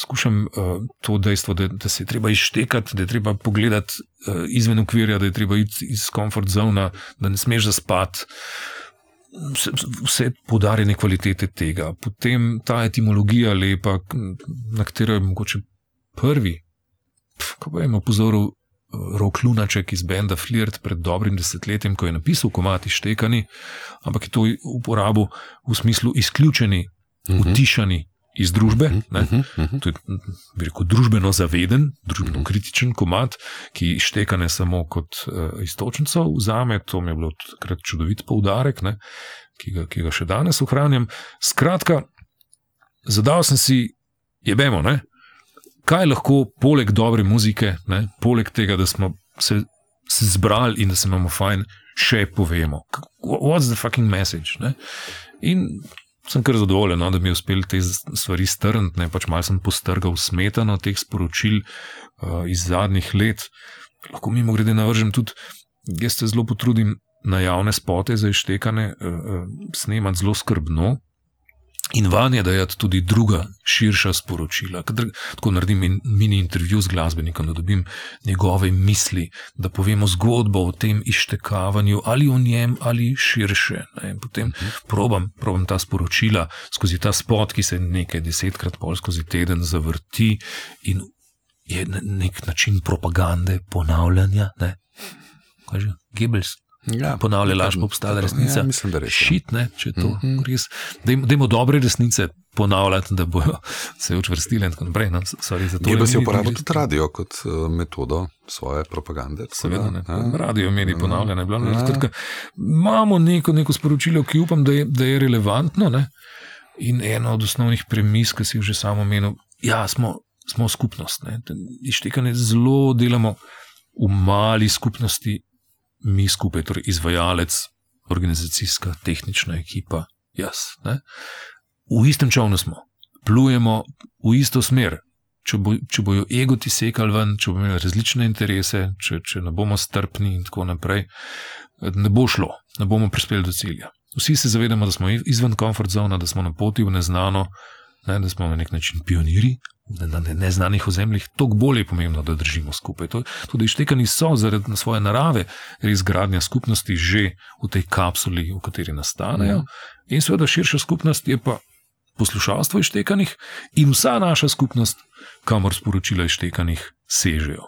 Skušam uh, to dejstvo, da, da se je treba izštekati, da je treba pogledati uh, izven okvirja, da je treba iti iz komfort zona, da ne smeš zaspati. Vse, vse podarjene kvalitete tega, potem ta etimologija lepa, na katero je mogoče prvi, kako je opozoril Rok Lunaček iz Benda Flirt pred dobrim desetletjem, ko je napisal komati štekani, ampak je to uporabil v smislu izključeni, uh mhm. -huh. utišani iz družbe. Uh -huh, uh -huh. To je rekel, družbeno zaveden, družbeno uh -huh. kritičen komat, ki štekane samo kot uh, istočnico vzame. To mi je bilo takrat čudovit poudarek, ne, ki, ga, ki ga še danes ohranjam. Skratka, zadal sem si, jebemo, ne kaj lahko poleg dobre muzike, ne, poleg tega, da smo se, se zbrali in da se imamo fajn, še povemo. What's the fucking message? Ne? In sem kar zadovoljen, no, da mi je uspel te stvari strniti, pač malo sem postrgal smetano teh sporočil uh, iz zadnjih let. Lahko mimo grede navržem tudi, jaz se zelo potrudim na javne spote za ištekane, uh, uh, snemati zelo skrbno. In vanje dajati tudi druga, širša sporočila. Kadar, tako naredim in, mini intervju z glasbenikom, da dobim njegove misli, da povemo zgodbo o tem iztekavanju ali o njem ali širše. Ne. Potem probam, probam ta sporočila skozi ta spot, ki se nekaj desetkrat pol skozi teden zavrti in je nek način propagande, ponavljanja. Ne. Kaj že? Gebels. Ja, Ponavlja laž, pa obstaja resnica. Ja, mislim, da res. ja. Šit, ne, če je to mm -hmm. res. Dajmo, dajmo dobre resnice ponavljati, da bojo se učvrstile in tako naprej. No, sorry, Je pa si uporabil tudi radio kot uh, metodo svoje propagande. Seveda, ne. ja. Radio mediji ponavljanje. je bilo, ne. Ja. Skratka, Imamo neko, neko sporočilo, ki upam, da je, da je relevantno. Ne? In ena od osnovnih premis, ki si jih že samo omenil, ja, smo, smo skupnost. ne. Iztekanje zelo delamo v mali skupnosti, mi skupaj, torej izvajalec, organizacijska, tehnična ekipa, jaz. Ne? V istem čovnu smo, plujemo v isto smer. Če, bo, če bojo egoti sekali ven, če bomo imeli različne interese, če, če ne bomo strpni in tako naprej, ne bo šlo, ne bomo prispeli do cilja. Vsi se zavedamo, da smo izven komfort zona, da smo na poti v neznano, ne, da smo na nek način pionirji na, na ne- neznanih ozemljih. Toliko bolj je pomembno, da držimo skupaj. To, tudi ištekani so zaradi svoje narave res gradnja skupnosti že v tej kapsuli, v kateri nastanejo. In seveda širša skupnost je pa poslušalstvo ištekanih in vsa naša skupnost, kamor sporočila ištekanih sežejo.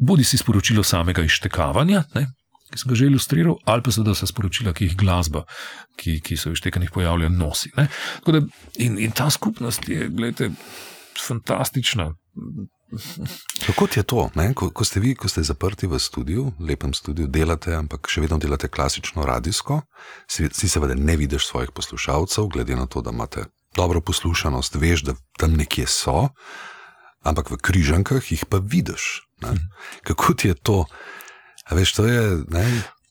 Bodi si sporočilo samega ištekavanja, ne, ki sem ga že ilustriral, ali pa seveda vsa sporočila, ki jih glasba, ki, ki so v ištekanih pojavlja, nosi. Da, in, in ta skupnost je, gledajte, fantastična. Kako je to, ne? ko, ko ste vi, ko ste zaprti v studiu, lepem studiu, delate, ampak še vedno delate klasično radijsko, si, si seveda ne vidiš svojih poslušalcev, glede na to, da imate dobro poslušanost, veš, da tam nekje so, ampak v križankah jih pa vidiš. Ne? Kako ti je to? A veš, to je. Ne?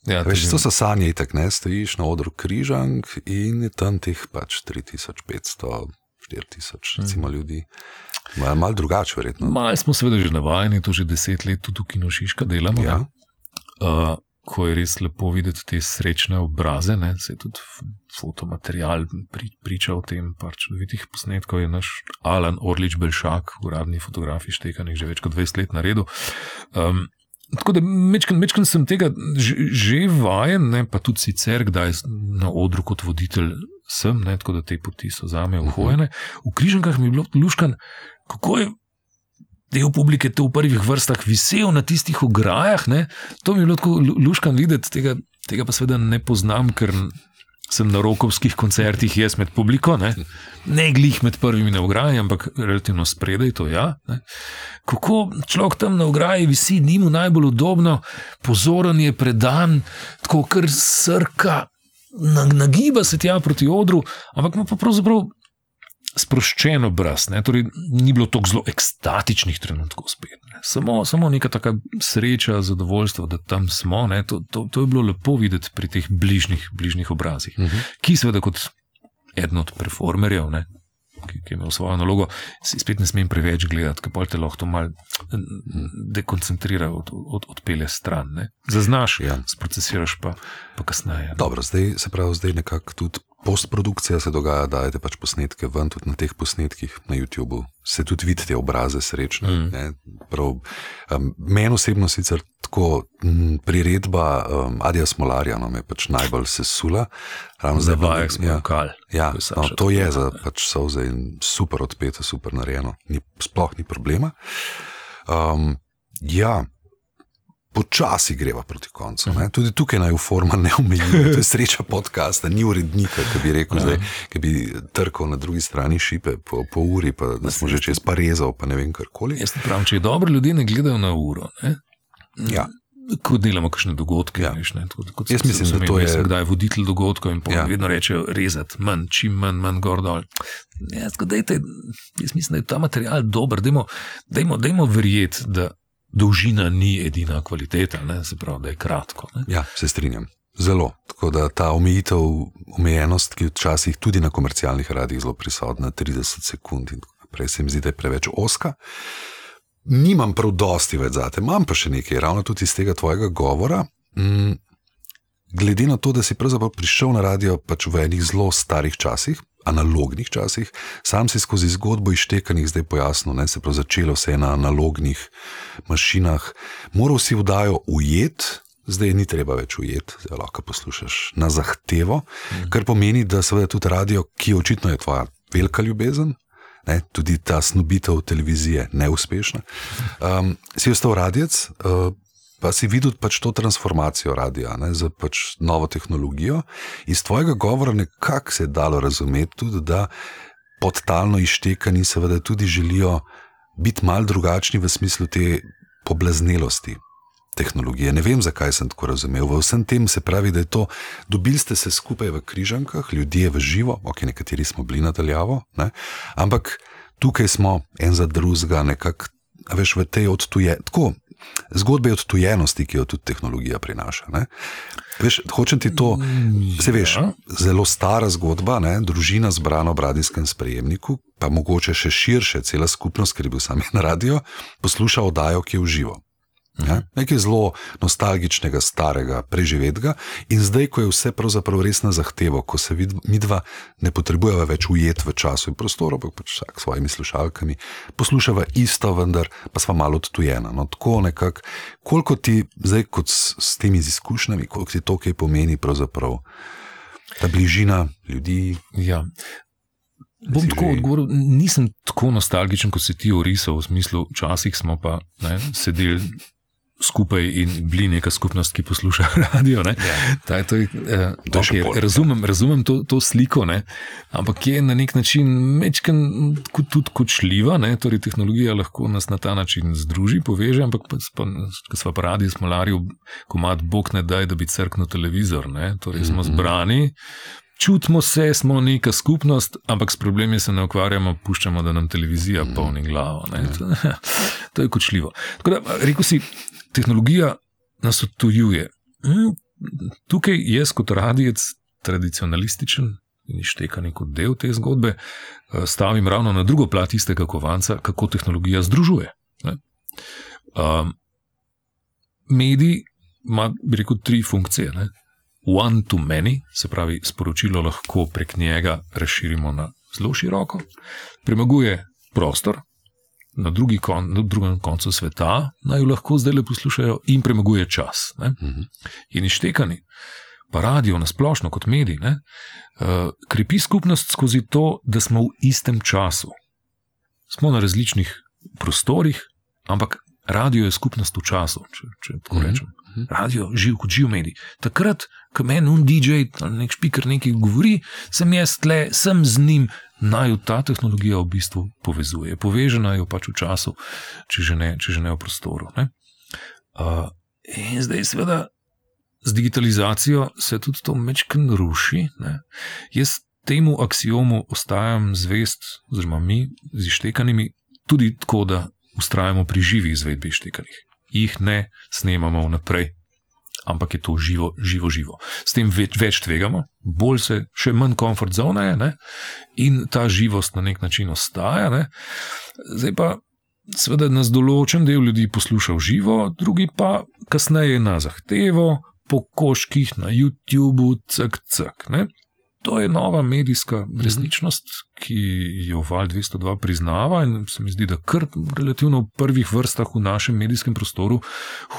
Ja, A Veš, to so sanje, itak, ne stojiš na odru križank in je tam teh pač 3500, 4000 recimo, ljudi. Malo mal drugače, verjetno. Malo smo seveda že navajeni, to že deset let tudi v Kinošiška delamo. Ja. ne. Uh, ko je res lepo videti te srečne obraze, ne, se tudi fotomaterial pri, priča o tem, par čudovitih posnetkov je naš Alan Orlič Belšak, uradni fotograf ištekanih že več kot 20 let naredil. Um, Tako da mečken, mečken sem tega že, že vajen, ne, pa tudi sicer, kdaj na odru kot voditelj sem, ne, tako da te poti so za me uhojene. V križankah mi je bilo luškan, kako je del publike te v prvih vrstah visel na tistih ograjah. Ne? To mi je bilo tako lu- luškan videti, tega, tega pa seveda ne poznam, ker sem na rokovskih koncertih, jaz med publiko, ne, ne glih med prvimi na ograji, ampak relativno spredaj, to ja. Ne. Kako človek tam na ograji visi, ni mu najbolj udobno, pozoren je, predan, tako kar srka, nag- nagiba se tja proti odru, ampak ima pa pravzaprav sproščen obraz. Ne? Torej, ni bilo tako zelo ekstatičnih trenutkov spet. Ne? Samo, samo neka taka sreča, zadovoljstvo, da tam smo. ne. To, to, to je bilo lepo videti pri teh bližnjih, bližnjih obrazih, uh Mhm. -huh. ki seveda kot eden od performerjev. Ne? Ki, ki je imel svojo nalogo, si spet ne smem preveč gledati, ker te lahko to malo dekoncentrira, od, od, odpelje stran. Ne? Zaznaš, Ja. ja. sprocesiraš pa, pa kasneje. ne. Dobro, zdaj se pravi, zdaj nekako tudi postprodukcija se dogaja, dajete pač posnetke ven, tudi na teh posnetkih na YouTubu. Se tudi vidi te obraze srečne. Mm. Ne, prav, um, meni osebno sicer tako m, priredba um, Adija Smolarja no, me je pač najbolj sesula. Ravno Za zdaj, vajah smo ja, lokal. Ja, To je no, to je tako za naredil. pač solze in super odpeto, super narejeno. Ni, sploh ni problema. Um, ja, počasi greva proti koncu. Ne? Tudi tukaj naj v forma ne omejuje. To je sreča podcasta, ni urednika, ki bi rekel, zdaj, ki bi trkal na drugi strani šipe po, po uri, pa da smo že čez pa rezal, pa ne vem karkoli. Jaz pravim, če je dobro, ljudje ne gledajo na uro. Ne? Ja. Ko delamo kakšne dogodke. Ja. Veš, ne, tako, kot Jaz mislim, sem da to je- Jaz sem kdaj voditelj dogodkov in Ja. ja. vedno rečejo rezati manj, čim manj, manj gor dol. Ja, tako dajte, jaz mislim, da je ta material dober. Dajmo, dajmo, dajmo verjeti, da dolžina ni edina kvaliteta, ne? se pravi, da je kratko. Ne? Ja, se strinjam. Zelo. Tako da ta omejitev, omejenost, ki je včasih tudi na komercialnih radijih zelo prisotna, 30 sekund in tako naprej, se mi zdi, da je preveč oska. Nimam prav dosti več zate, imam pa še nekaj, ravno tudi iz tega tvojega govora. Mm, glede na to, da si prišel na radio pač v enih zelo starih časih, analognih časih. Sam si skozi zgodbo iztekanih zdaj pojasnil, da se je začelo vse na analognih mašinah. Moral si vdajo ujet, zdaj ni treba več ujet, zdaj lahko poslušaš na zahtevo, mm. kar pomeni, da seveda tudi radio, ki očitno je tvoja velika ljubezen. Ne, tudi ta snubitev televizije je neuspešna. Um, si ostal radijec, uh, pa si videl pač to transformacijo radia ne, z pač novo tehnologijo. Iz tvojega govora nekako se je dalo razumeti, tudi, da podtalno ištekani seveda tudi želijo biti mal drugačni v smislu te poblaznelosti. Tehnologije. Ne vem, zakaj sem tako razumel. V vsem tem se pravi, da je to, dobili ste se skupaj v križankah, ljudje v živo, ok, nekateri smo bili nadaljavo, ne? ampak tukaj smo en za drugega, nekako, veš, v tej odtuje. Tako, zgodbe odtujenosti, ki jo tudi tehnologija prinaša. Veš, hočem ti to, se veš, ja. zelo stara zgodba, ne? družina zbrana v radijskem sprejemniku, pa mogoče še širše, cela skupnost, ker je bil sam na radio, posluša oddajo, ki je v živo. Ja? Nekaj zelo nostalgičnega, starega, preživetega, in zdaj, ko je vse pravzaprav res na zahtevo, ko se mi dva ne potrebujeva več ujet v času in prostoru, pa pač vsak s svojimi slušalkami, poslušava isto, vendar pa sva malo odtujena. No, tako nekako, koliko ti zdaj, kot s, s temi izkušnjami, koliko ti to kaj pomeni, ta bližina ljudi. Ja. Bom tako odgovoril, nisem tako nostalgičen, kot si ti orisal, v smislu, včasih smo pa ne, sedeli skupaj in bili neka skupnost, ki posluša radio. Ja. Taj, to je, eh, okay, razumem razumem to, to sliko, ne? ampak je na nek način mečken tudi kočljiva. Ne? Torej, tehnologija lahko nas na ta način združi, poveže, ampak ko smo pa radi, smo lari, ko ima Bog ne daj, da bi crknil televizor. Ne? Torej, smo mhm. zbrani. Čutimo se, smo neka skupnost, ampak s problemi se ne ukvarjamo, puščamo, da nam televizija mhm. polni glavo. Ja. To je kočljivo. Da, rekel si, tehnologija nas odtujuje. Hm, tukaj jaz, kot radijec, tradicionalističen in ištekani kot del te zgodbe, eh, stavim ravno na drugo plat istega kovanca, kako tehnologija združuje. Um, medij ima, bi rekel, tri funkcije. Ne? One to many, se pravi, sporočilo lahko prek njega razširimo na zelo široko, premaguje prostor, na, drugi kon, na drugem koncu sveta, naj jo lahko zdaj le poslušajo in premaguje čas. Uh mhm. -huh. In ištekani, pa radio na splošno kot mediji, uh, krepi skupnost skozi to, da smo v istem času. Smo na različnih prostorih, ampak radio je skupnost v času, če, če tako uh mhm. -huh. rečem. Radio, živ kot živ medij. Takrat, ko meni un DJ ali nek špiker nekaj govori, sem jaz tle, sem z njim, naj ta tehnologija v bistvu povezuje. Povežena je pač v času, če že ne, če že ne v prostoru. Ne? Uh, in zdaj, seveda, z digitalizacijo se tudi to mečken ruši. Ne? Jaz temu axiomu ostajam zvest, oziroma mi z ištekanimi, tudi tako, da ustrajamo pri živi izvedbi ištekanih. Jih ne snemamo vnaprej, ampak je to živo, živo, živo. S tem več, več tvegamo, bolj se, še manj komfort zone je, ne? in ta živost na nek način ostaja. Ne? Zdaj pa, seveda, nas določen del ljudi posluša v živo, drugi pa kasneje na zahtevo, po koških na YouTubu, cek, cek. To je nova medijska resničnost, ki jo Val 202 priznava in se mi zdi, da kar relativno v prvih vrstah v našem medijskem prostoru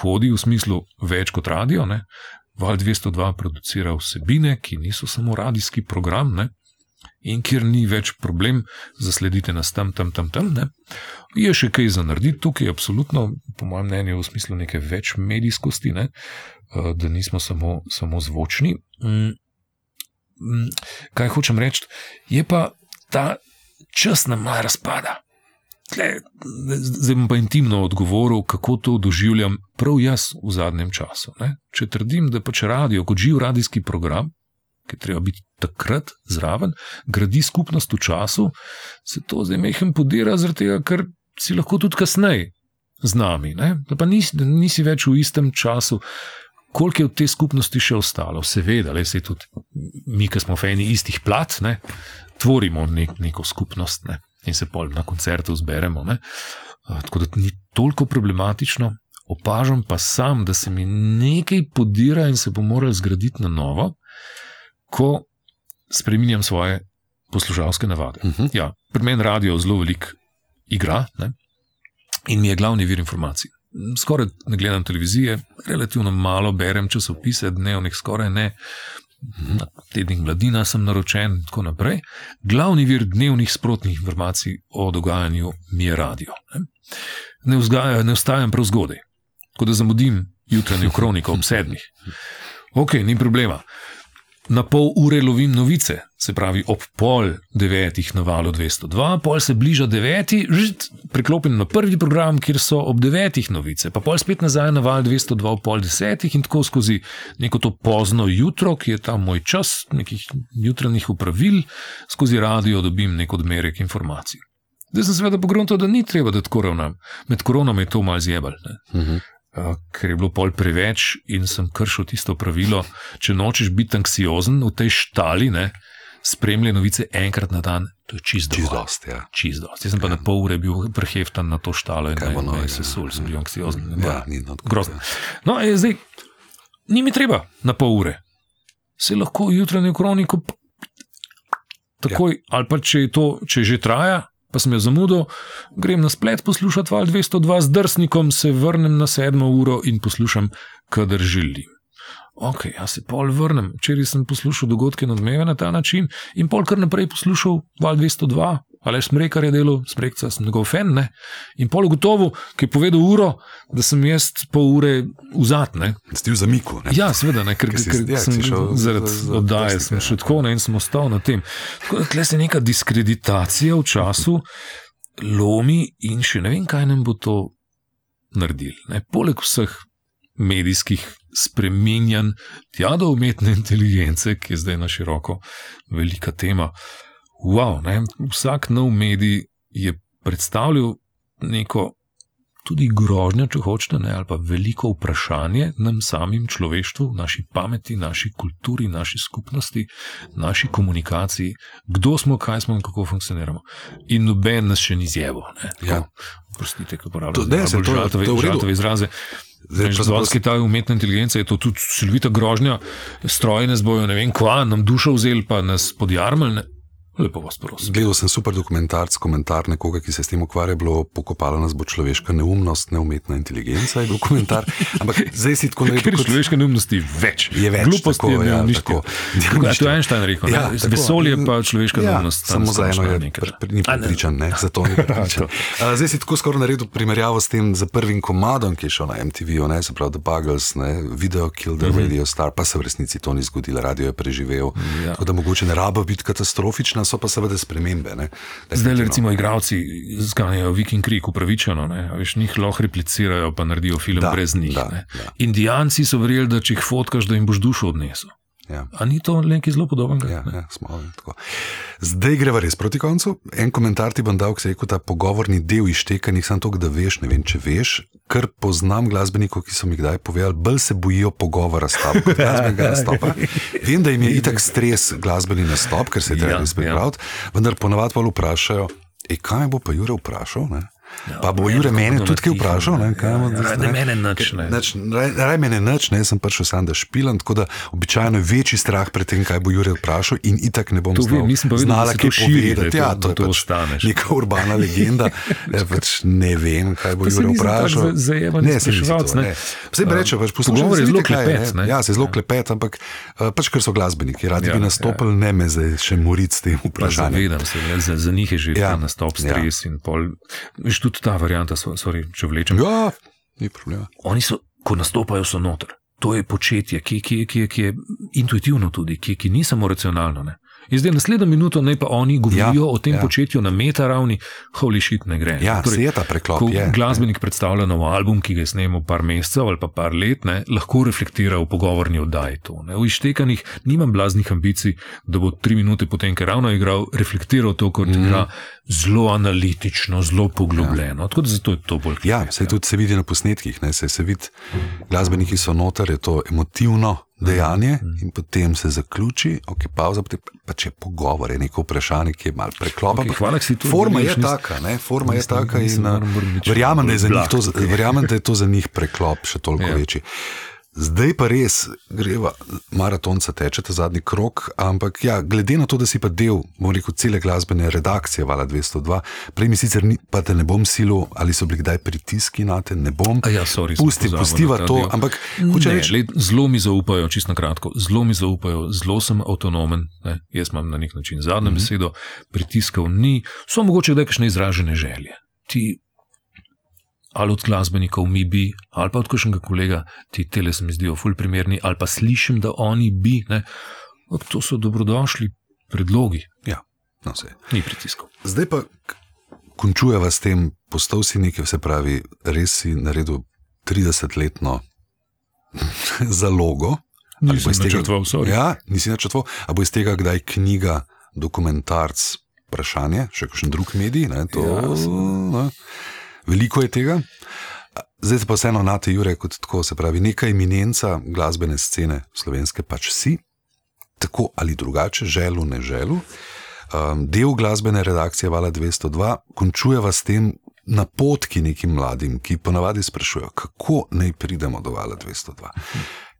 hodi v smislu več kot radio. Ne? Val 202 producira vsebine, ki niso samo radijski program. Ne? In kjer ni več problem, zasledite nas tam, tam, tam, tam. Ne? Je še kaj za narediti tukaj, absolutno, po mojem mnenju, v smislu neke več medijskosti, ne? Eh, da nismo samo, samo zvočni. Mm. Kaj hočem reči, je pa ta čas nam malo razpada. Zdaj bom pa intimno odgovoril, kako to doživljam prav jaz v zadnjem času. Ne? Če trdim, da pač radio kot živ radijski program, ki treba biti takrat zraven, gradi skupnost v času, se to zdaj mehem podira, tega, ker si lahko tudi kasneje z nami. Ne? Da pa nisi, nisi več v istem času koliko je od te skupnosti še ostalo, seveda, le se tudi mi, ki smo fejni istih plat, ne, tvorimo nek, neko skupnost ne, in se pol na koncertu zberemo. Ne. Tako da ni toliko problematično, opažam pa sam, da se mi nekaj podira in se bo moral zgraditi na novo, ko spremenjam svoje poslušalske navade. Uh -huh. ja, pri meni radio zelo veliko igra ne? in mi je glavni vir informacij. Skoraj ne gledam televizije, relativno malo berem časopise, dnevnih skoraj ne. Na tednik mladina sem naročen in tako naprej. Glavni vir dnevnih sprotnih informacij o dogajanju mi je radio. Ne, vzgaja, ne vstajam prav zgodaj, tako da zamudim jutranjo kroniko ob sedmih. Ok, ni problema na pol ure lovim novice, se pravi ob pol devetih na valu 202, pol se bliža deveti, žit, preklopim na prvi program, kjer so ob devetih novice, pa pol spet nazaj na val 202 ob pol desetih in tako skozi neko to pozno jutro, ki je tam moj čas, nekih jutranjih upravil, skozi radio dobim nek odmerek informacij. Zdaj sem seveda pogrunil, da ni treba, da tako ravnam. Med koronom je to malce zjebal. Uh -huh. Eh, ker je bilo pol preveč in sem kršil tisto pravilo, če nočeš biti anksiozen v tej štali, ne, spremljaj novice enkrat na dan, to je čisto dost. Ja. Čist dost. Jaz sem pa ja. na pol ure bil preheftan na to štalo in ne, no, ne, se sul, sem bil anksiozen. Ja, ni grozno. No, je, zdaj, ni mi treba na pol ure. Se lahko jutranjo kroniko takoj, ja. ali pa če, to, če že traja, pa sem jo zamudil, grem na splet poslušati Val 202 z drsnikom, se vrnem na sedmo uro in poslušam, kadar želim. Ok, jaz se pol vrnem. Včeraj sem poslušal dogodke na odmeve na ta način in pol kar naprej poslušal Val 202, ali smrekar je delo, smrekca sem njegov fan. Ne? In pol gotovo, ki je povedal uro, da sem jaz pol ure vzat. Ste v zamiku? Ne? Ja, seveda, ne? ker, ker, ker ja, sem šel zaradi oddaje, sem še tako ne in sem ostal na tem. Tako da tle se neka diskreditacija v času lomi in še ne vem, kaj nam bo to naredil. Ne? Poleg vseh medijskih spreminjanj, tja do umetne inteligence, ki je zdaj na široko velika tema wow, ne? vsak nov medij je predstavljal neko tudi grožnjo, če hočete, ne? ali pa veliko vprašanje nam samim človeštvu, naši pameti, naši kulturi, naši skupnosti, naši komunikaciji, kdo smo, kaj smo in kako funkcioniramo. In noben nas še ni zjevo. Ja. Prostite, kako pravite. To je zelo žaltove, žaltove izraze. Zvodski ta umetna inteligenca je to tudi silovita grožnja, stroje nas bojo, ne vem, kva, nam dušo vzeli, pa nas podjarmali. Lepo vas prosim. Gledal sem super dokumentarc, komentar nekoga, ki se s tem ukvarja, bilo pokopala nas bo človeška neumnost, neumetna inteligenca. Je komentar. Ampak zdaj si tako nekaj. Kot... Človeške neumnosti več. Je več. Gluposti je ja, tako. Ja, to je Einstein rekel. Ja, Vesolje pa človeška ja, neumnost. Samo za eno je ni pripričan, ne, zato ni pripričan. zdaj si tako skoro naredil primerjavo s tem za prvim komadom, ki je šel na MTV, ne, se pravi The Buggles, ne, video Kill the mm -hmm. Radio Star, pa se v resnici to ni zgodilo, radio je preživel. Ja. Tako da mogoče ne rabo biti katastrofična so pa seveda spremembe. Ne. Zdaj, recimo, igravci zganjajo Viking Creek upravičeno, veš, njih lahko replicirajo, pa naredijo film da, brez njih. Da, da. Indijanci so verjeli, da če jih fotkaš, da jim boš dušo odnesel. Ja. A ni to nekaj zelo podobnega? Ja, ja, smo, Zdaj greva res proti koncu. En komentar ti bom dal, ki se je rekel, ta pogovorni del izteka, nisem to, da veš, ne vem, če veš, ker poznam glasbenikov, ki so mi kdaj povedali, bolj se bojijo pogovora s tabo, kot glasbenega nastopa. Vem, da jim je itak stres glasbeni nastop, ker se je treba ja, izpeljati, ja. vendar ponavadi pa vprašajo, e, kaj bo pa Jure vprašal? Ne? Ja, pa bo Jure mene tudi kaj vprašal. Ne, kaj ja, ja, ne, mene nič ne. Nač, raj mene nič, ne, sem prišel sam, da špilam, tako da običajno je večji strah pred tem, kaj bo Jure vprašal in itak ne bom znal, znala, kaj povedati. Ja, to, to, to ostaneš. Neka urbana legenda, ja, pač ne vem, kaj bo Jure vprašal. Ne, se že zvalo. Vse bi reče, pač poslušaj, je zelo klepet. Ja, se zelo klepet, ampak eh, pač ker so glasbeniki, radi bi nastopili, ne me zdaj še moriti s tem vprašanjem. Zavedam se, za njih je že nastop stres in pol tudi ta varianta, sorry, če vlečem. Ja, ni problema. Oni so, ko nastopajo, so noter. To je početje, ki, ki, ki, ki je intuitivno tudi, ki, ki ni samo racionalno. Ne. In zdaj naslednjo minuto naj pa oni govorijo ja, o tem ja. početju na meta ravni, holy shit, ne gre. Ja, torej, je ta preklop. Ko je, glasbenik je. predstavlja nov album, ki ga snemo par mesecev ali pa par let, ne, lahko reflektira v pogovorni oddaji to. Ne. V ištekanjih nimam blaznih ambicij, da bo tri minute potem, ker ravno igral, reflektiral to, kot mm. igra zelo analitično, zelo poglobljeno. Ja. Tako da zato je to bolj krivo. Ja, se tudi se vidi na posnetkih, ne, se, se vidi, glasbeniki so noter, je to emotivno dejanje mm. in potem se zaključi, ok, pauza, potem pa če pogovor je neko vprašanje, ki je malo preklopljen. Okay, hvala, si tu. Forma je taka, ne, forma je taka in verjamem, da, verjamem, da je to za njih preklop še toliko ja. večji. Zdaj pa res greva, maratonca teče ta zadnji krok, ampak ja, glede na to, da si pa del, bom rekel, cele glasbene redakcije Vala 202, prej mi sicer ni, pa te ne bom silil, ali so bili kdaj pritiski na te, ne bom. Ja, sorry, Pusti, pustiva to, del. ampak hoče reči. Zelo mi zaupajo, čisto na kratko, zelo mi zaupajo, zelo sem avtonomen, ne? jaz imam na nek način zadnjo mm -hmm. besedo, pritiskov ni, so mogoče da kakšne izražene želje. Ti ali od glasbenikov mi bi, ali pa od kakšnega kolega, ti tele se mi zdijo fulj primerni, ali pa slišim, da oni bi. Ne. To so dobrodošli predlogi. Ja, no vse. Ni pritiskov. Zdaj pa končujeva s tem, postal si nekaj, vse pravi, res si naredil 30-letno zalogo. Nisem načrtoval, sorry. Ja, nisi načrtoval. A bo iz tega kdaj knjiga, dokumentarc, vprašanje, še kakšen drug medij? Ne, to, ja, ne veliko je tega. Zdaj pa vseeno na te Jure, kot tako se pravi, neka eminenca glasbene scene slovenske pač si, tako ali drugače, želu, ne želu. Um, del glasbene redakcije Vala 202 končujeva s tem napotki nekim mladim, ki ponavadi sprašujejo, kako naj pridemo do Vala 202.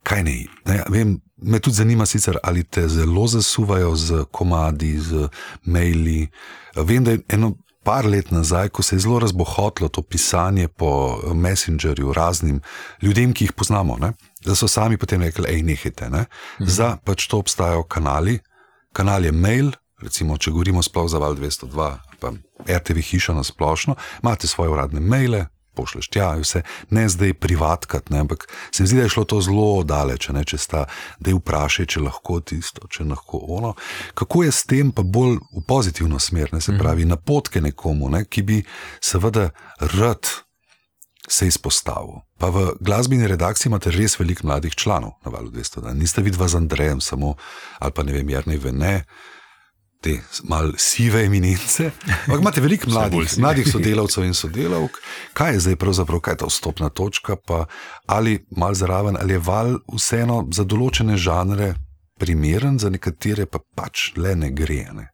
Kaj ne? Ja, vem, me tudi zanima, sicer, ali te zelo zasuvajo z komadi, z maili. Vem, da je eno par let nazaj, ko se je zelo razbohotlo to pisanje po Messengerju raznim ljudem, ki jih poznamo, ne? da so sami potem rekli: hej, nehajte. Ne? Mhm. Za pač to obstajajo kanali, kanal je mail, recimo, če govorimo sploh za Val 202, pa RTV hiša na splošno, imate svoje uradne maile, pošleš tja, vse, ne zdaj privatkat, ne, ampak se mi zdi, da je šlo to zelo daleč, ne, če sta, da je vprašaj, če lahko tisto, če lahko ono. Kako je s tem pa bolj v pozitivno smer, ne, se mhm. pravi, napotke nekomu, ne, ki bi seveda rad se izpostavil. Pa v glasbeni redakciji imate res veliko mladih članov na valu 200, niste vidva z Andrejem samo, ali pa ne vem, Jarnej Vene te malce sive eminence. Ampak imate veliko mladih, mladih sodelavcev in sodelavk. Kaj je zdaj pravzaprav, kaj je ta vstopna točka, pa ali mal zraven, ali je val vseeno za določene žanre primeren, za nekatere pa pač le ne gre. Ne?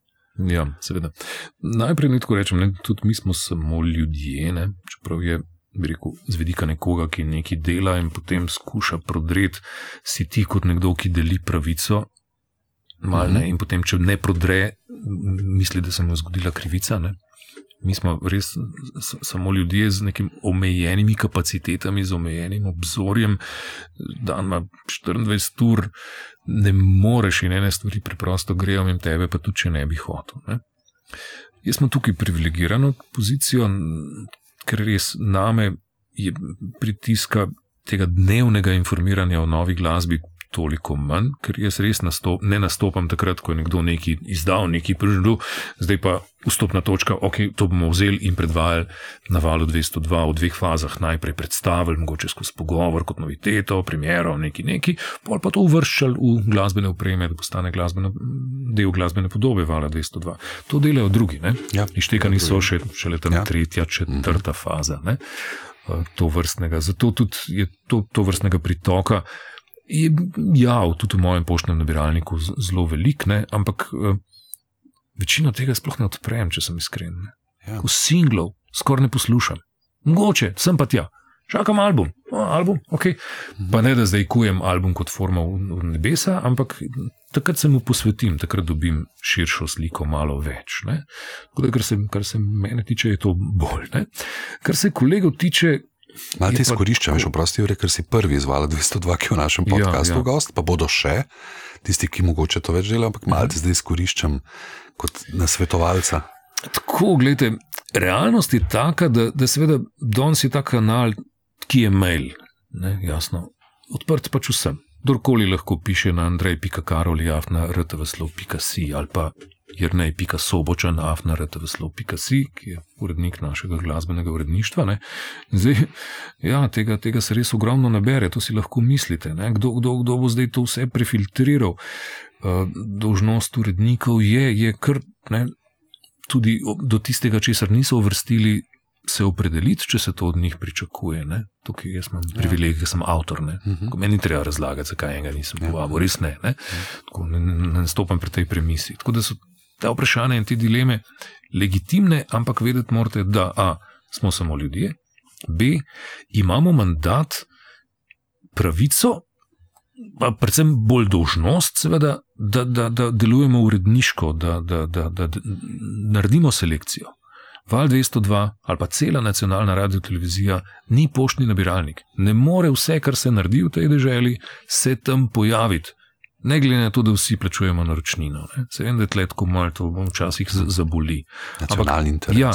Ja, seveda. Najprej nekaj rečem, ne, tudi mi smo samo ljudje, ne, čeprav je. Rekel, z vidika nekoga, ki nekaj dela in potem skuša prodreti, si ti kot nekdo, ki deli pravico, mal, ne, mhm. in potem, če ne prodre, misli, da se mu je zgodila krivica. Ne. Mi smo res samo ljudje z nekim omejenimi kapacitetami, z omejenim obzorjem, da ima 24 ur, ne moreš in ene stvari preprosto grejo in tebe, pa tudi če ne bi hotel. Ne. Jaz smo tukaj privilegirano pozicijo, ker res name je pritiska tega dnevnega informiranja o novi glasbi toliko manj, ker jaz res nastop, ne nastopam takrat, ko je nekdo nekaj izdal, nekaj prižgal, zdaj pa vstopna točka, ok, to bomo vzeli in predvajali na valu 202 v dveh fazah. Najprej predstavili, mogoče skozi pogovor, kot noviteto, premjero, neki neki, pol pa to uvrščali v glasbene upreme, da postane glasbena, del glasbene podobe vala 202. To delajo drugi, ja, ištekani so še, šele tam ja. tretja, četrta mhm. faza. Ne? To vrstnega. Zato tudi je to, to vrstnega pritoka, je ja, tudi v mojem poštnem nabiralniku zelo velik, ne? ampak uh, večino tega sploh ne odprem, če sem iskren. Ja. V singlov skoraj ne poslušam. Mogoče, sem pa tja. Čakam album, o, album, ok. Pa ne da zdaj kujem album kot forma v, v nebesa, ampak takrat se mu posvetim, takrat dobim širšo sliko, malo več. Da, kar, se, kar se mene tiče, je to bolj. Ne? Kar se kolegov tiče, Malo te izkoriščam, še oprosti, ker si prvi izval 202, ki je v našem ja, podkastu ja, ja. gost, pa bodo še tisti, ki mogoče to več delajo, ampak malo te zdaj izkoriščam kot nasvetovalca. Tako, gledajte, realnost je taka, da, da seveda danes je ta kanal, ki je mail, ne, jasno, odprt pač vsem. Kdorkoli lahko piše na Andrej.karoli, afna, rtvslo.si ali pa jrnej.sobočan, afna, rtvslo.si, ki je urednik našega glasbenega uredništva. Zdaj, ja, tega, tega se res ogromno nabere, to si lahko mislite. Kdo, kdo, kdo bo zdaj to vse prefiltriral? Uh, dolžnost urednikov je, je kar ne, tudi do tistega, česar niso uvrstili, se opredeliti, če se to od njih pričakuje. Ne? Tukaj jaz imam ja. privilegij, da sem avtor. Uh mhm. -huh. Meni ni treba razlagati, zakaj enega nisem ja. povabil, res ne. Ne? Ja. Tako, ne, ne stopam pri tej premisi. Tako da so te vprašanja in te dileme legitimne, ampak vedeti morate, da a, smo samo ljudje, b, imamo mandat, pravico pa predvsem bolj dožnost, seveda, da, da, da delujemo uredniško, da, da, da, da, da naredimo selekcijo. Val 202 ali pa cela nacionalna radio televizija ni poštni nabiralnik. Ne more vse, kar se naredi v tej državi, se tam pojaviti. Ne glede na to, da vsi plačujemo naročnino. Se vem, da je tletko malo, to bom včasih zaboli. Nacionalni interes. Ja,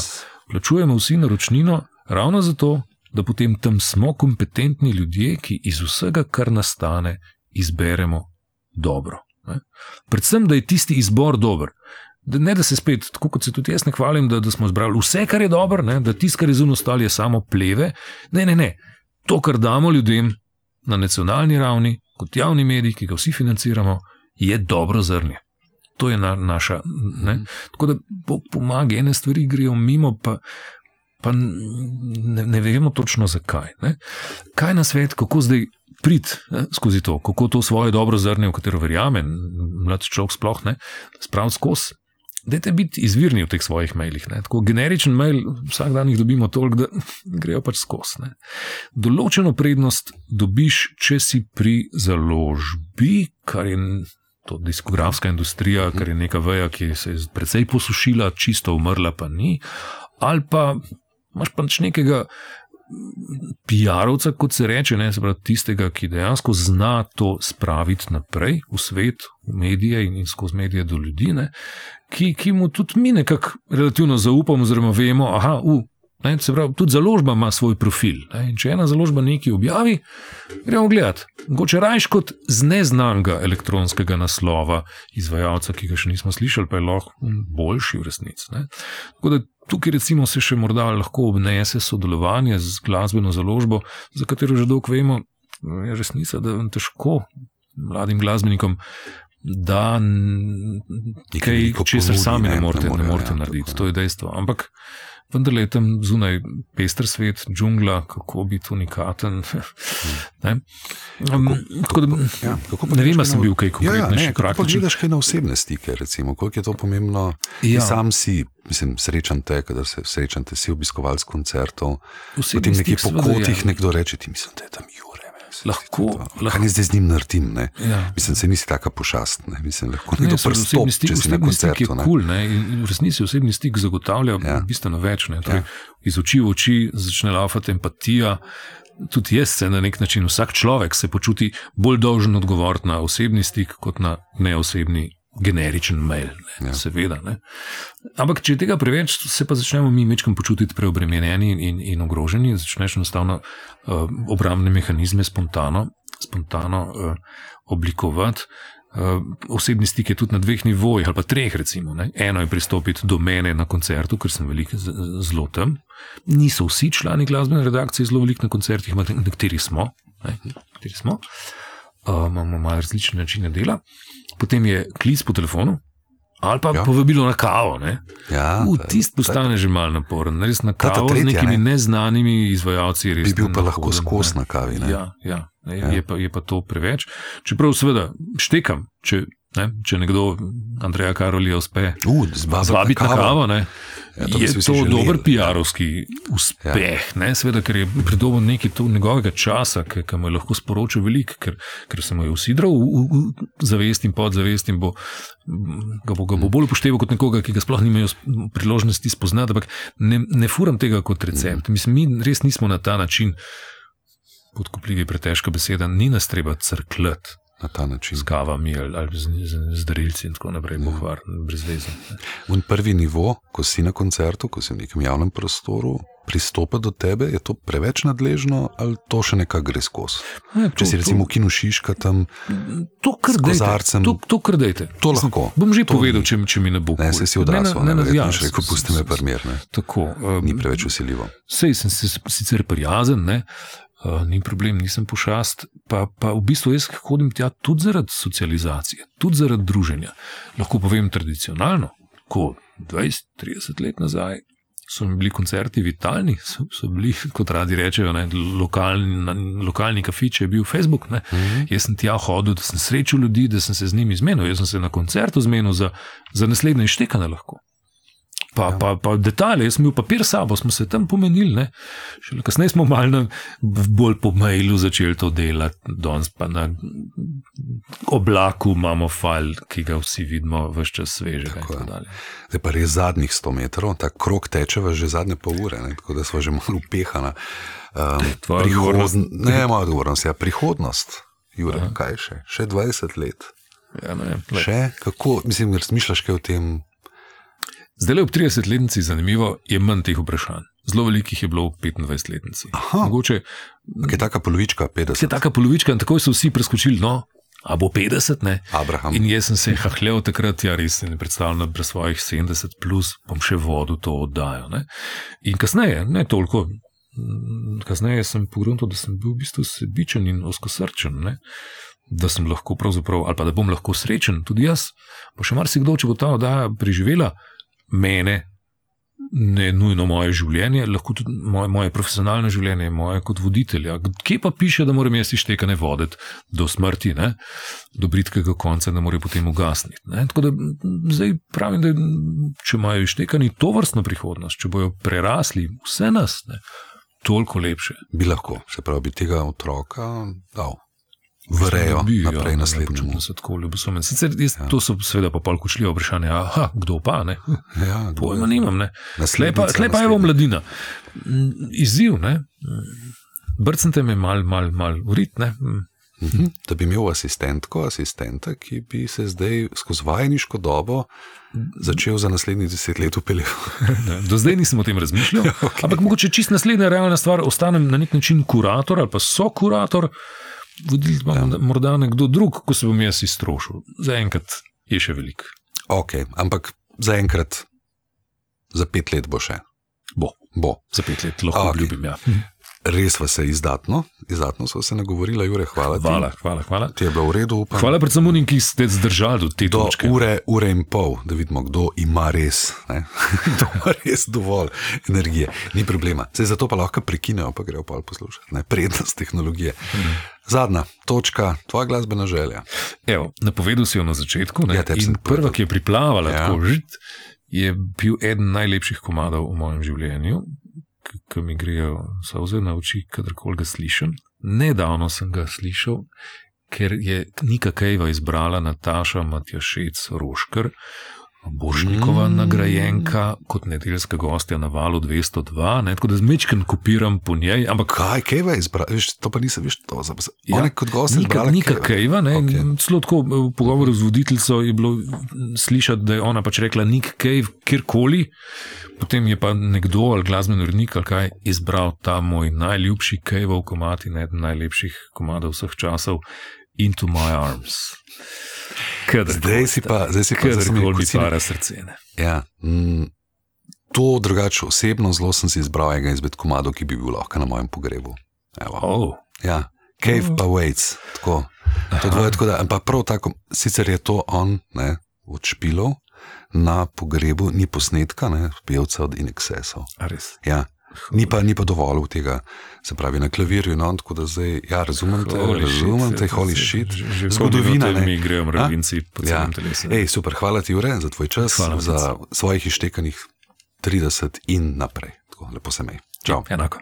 plačujemo vsi naročnino ravno zato, da potem tam smo kompetentni ljudje, ki iz vsega, kar nastane, izberemo dobro. Ne. Predvsem, da je tisti izbor dober. Da ne, da se spet, tako kot se tudi jaz ne hvalim, da, da smo zbrali vse, kar je dobro, ne, da tisto, kar je zunaj ostalo, je samo pleve. Ne, ne, ne. To, kar damo ljudem na nacionalni ravni, kot javni medij, ki ga vsi financiramo, je dobro zrnje. To je na, naša. Ne. Tako da pomaga, ene stvari grejo mimo, pa, pa ne, ne vemo točno zakaj. Ne. Kaj na svet, kako zdaj priti skozi to, kako to svoje dobro zrnje, v katero verjamem, mlad človek sploh ne, spraviti skozi. Dajte biti izvirni v teh svojih mailih. Ne. Tako generičen mail, vsak dan jih dobimo toliko, da grejo pač skozi. Določeno prednost dobiš, če si pri založbi, kar je to diskografska industrija, kar je neka veja, ki se je precej posušila, čisto umrla, pa ni. Ali pa imaš pač nekega. PR-ovca, kot se reče, ne, se pravi, tistega, ki dejansko zna to spraviti naprej v svet, v medije in skozi medije do ljudi, ne, ki, ki mu tudi mi nekako relativno zaupamo, oziroma vemo, da je tudi založba ima svoj profil. Ne, če ena založba nekaj objavi, gremo gledati. Mogoče rajš kot z neznanega elektronskega naslova izvajalca, ki ga še nismo slišali, pa je lahko boljši v resnici. Tako da tukaj recimo se še morda lahko obnese sodelovanje z glasbeno založbo, za katero že dolgo vemo, je resnica, da je težko mladim glasbenikom. Da, nekaj, česar sami ne morete, ne morete ja, narediti, to je dejstvo. Ampak vendar je tam zunaj pester svet, džungla, kako biti unikaten. ne, um, kako, da, ja, ne vem, ali sem bil kaj konkretnejši. Ja, ja, kako gledaš kaj na osebne stike, recimo, koliko je to pomembno? Ja. Sam si, mislim, srečan te, kadar se srečan te, si obiskovalec koncertov. Potem nekje po kotih nekdo reče, ti mislim, da je tam jure lahko. Kaj ne zdaj z njim naredim? Ja. Mislim, se nisi tako pošast. Ne? Mislim, lahko nekdo prstop, stik, če si na koncertu. To je kul, v resnici osebni stik zagotavlja ja. bistveno več. Torej, ja. Iz oči v oči začne laufati empatija. Tudi jaz se na nek način, vsak človek se počuti bolj dolžen odgovoriti na osebni stik, kot na neosebni generičen mail, ne, ja. seveda. Ne. Ampak, če je tega preveč, se pa začnemo mi večkrat počutiti preobremenjeni in, in ogroženi, začneš enostavno uh, obrambne mehanizme spontano, spontano uh, oblikovati. Uh, osebni stik je tudi na dveh nivojih, ali pa treh, recimo. Ne. Eno je pristopiti do mene na koncertu, ker sem veliko zelo tam. Niso vsi člani glasbene redakcije zelo veliko na koncertih, nekateri smo. Ne, nekateri smo. Uh, imamo malo različne načine dela potem je klic po telefonu. Ali pa ja. povabilo na kavo. Ja, Tisti postane že malo naporen, res na kavo tretja, z nekimi ne? neznanimi izvajalci. Bi bil pa lahko skos na kavi. Ja, ja, ja. Je, pa, je pa to preveč. Čeprav, seveda, štekam, če Ne? Če nekdo, Andrej Karolija, uspe zvabiti na kavo, ne? Ja, to je to dober PR-ovski uspeh. Ja. Sveda, ker je pridobil nekaj njegovega časa, ki mu je lahko sporočil veliko, ker, ker se mu je usidral v, v, v zavest in podzavest in bo, ga, bo, ga bo bolj upošteval kot nekoga, ki ga sploh nimajo priložnosti spoznati. Ampak ne, ne furam tega kot recept. Mm. Mislim, mi res nismo na ta način podkupljivi, pretežka beseda, ni nas treba crkljati na ta način. Z kavami ali, ali z, z, z darilci in tako naprej, ja. bohvar, brez veze. In prvi nivo, ko si na koncertu, ko si v nekem javnem prostoru, pristopa do tebe, je to preveč nadležno ali to še nekaj gre skozi? Ne, to, Če si recimo v kinu Šiška tam, to kar dajte. To, to kar dajte. To lahko. Bom že to povedal, če, če mi ne bo. Ne, se si odrasel, ne, ne, ne, ja, še rekel, pusti me primer. Tako. Um, Ni preveč usiljivo. Sej sem se sicer prijazen, ne. Uh, ni problem, nisem pošast, pa, pa v bistvu jaz hodim tja tudi zaradi socializacije, tudi zaradi druženja. Lahko povem tradicionalno, ko 20-30 let nazaj so bili koncerti vitalni, so, so bili, kot radi rečejo, ne, lokalni, lokalni kafič je bil Facebook. Mm -hmm. Jaz sem tja hodil, da sem srečal ljudi, da sem se z njimi zmenil, jaz sem se na koncertu zmenil za, za naslednje štekanje lahko. Pa, ja. pa, pa detalje, jaz sem imel papir sabo, smo se tam pomenili. Ne. Šele kasneje smo malo bolj po mailu začeli to delati, danes pa na oblaku imamo file, ki ga vsi vidimo, vse čas sveže. Zdaj pa res zadnjih 100 metrov, ta krok teče že zadnje pol ure, ne, tako da smo že malo upehana. Um, prihodnost, ne, moja odgovornost, ja, prihodnost, Jure, Aha. kaj še? Še 20 let. Ja, ne, še kako, mislim, razmišljaš kaj o tem? Zdaj, ob 30-letnici, zanimivo je manj teh vprašanj. Zelo velikih je bilo v 25-letnici. Mogoče je taka polovička, 50. Je taka polovička in tako so vsi preskočili, no, a bo 50, ne. Abraham. In jaz sem se hahljal takrat, ja, res ne predstavljam, da pri svojih 70 plus bom še vodu to oddajo. Ne? In kasneje, ne toliko, kasneje sem pogrunil, da sem bil v bistvu sebičen in oskosrčen. Ne? Da sem lahko, ali pa da bom lahko srečen, tudi jaz. Pa še marsikdo, če bo ta oddaja preživela, mene, ne nujno moje življenje, lahko tudi moje, moje profesionalno življenje, moje kot voditelja. Kje pa piše, da moram jaz ištekane voditi do smrti, ne? do britkega konca, da moram potem ugasniti. Ne? Tako da zdaj pravim, da če imajo ištekani to vrstno prihodnost, če bojo prerasli vse nas, ne? toliko lepše. Bi lahko, se pravi, bi tega otroka dal vrejo naprej naslednjemu. Sicer jaz, ja. to so seveda pa pol kočljivo vprašanje, aha, kdo pa ne? Ja, Pojma nimam, ne. Slepa, slepa je v mladina. Mm, izziv, ne. Brcnite me mal, mal, mal urit, ne. Mhm. Da bi imel asistentko, asistenta, ki bi se zdaj skozi vajeniško dobo začel za naslednjih deset let upeljati. Do zdaj nisem o tem razmišljal. okay. Ampak mogoče čist naslednja realna stvar, ostanem na nek način kurator ali pa so kurator vodili pa ja. morda nekdo drug, ko se bom jaz iztrošil. Zaenkrat je še veliko. Ok, ampak zaenkrat, za pet let bo še. Bo. bo. Za pet let lahko okay. ljubim. Ja. Res vas je izdatno, izdatno so se nagovorili, Jure, hvala. Hvala, hvala, hvala. Ti je bilo v redu. Upam. Hvala predvsem unim, ki ste zdržali do te do točke. Ure, ure in pol, da vidimo, kdo ima res, kdo ima res dovolj energije. Ni problema. Se zato pa lahko prekinejo, pa grejo pa poslušati. Ne? Prednost tehnologije. Hmm. Zadnja točka, tvoja glasbena želja. Evo, napovedal si jo na začetku. Ja, prva, ki je priplavala ja. tako žit, je bil eden najlepših komadov v mojem življenju ki mi grejo soze na oči, kadarkoli ga slišim. Nedavno sem ga slišal, ker je Nika Kejva izbrala Nataša Matjašec Roškar, Božnikova mm. nagrajenka kot nedeljska gostja na valu 202, ne, tako da zmečken kopiram po njej. Ampak kaj, Kejva je izbrala, to pa nisem več to zapisal. Ja, kot gost je izbrala. Nika Kejva, ne, okay. celo tako v pogovoru z voditeljico je bilo slišati, da je ona pač rekla Nik Kejv, kjerkoli. Potem je pa nekdo ali glasbeni urednik ali kaj izbral ta moj najljubši Kejvov komat in eden najlepših komadov vseh časov, Into My Arms. Kadar zdaj si pa, zdaj si pa zelo bizarno srce. Ja, mm, to drugače osebno zelo sem si izbral enega izmed komadov, ki bi bil lahko na mojem pogrebu. Oh. Ja, Cave oh. Awaits, tako. To dvoje, tako da, ampak prav tako, sicer je to on, ne, od špilov, na pogrebu ni posnetka, ne, pevca od Inexesov. Ja. Ni pa, ni pa dovolj tega, se pravi, na klavirju. No, tako da zdaj, ja, razumem te, razumem te, holy shit. Zgodovina, ne, mi gremo, ravinci, po celem ja. telesu. Ej, super, hvala ti, Ure, za tvoj čas, hvala za svojih ištekanih 30 in naprej. Tako, lepo se mej. Čau. Enako.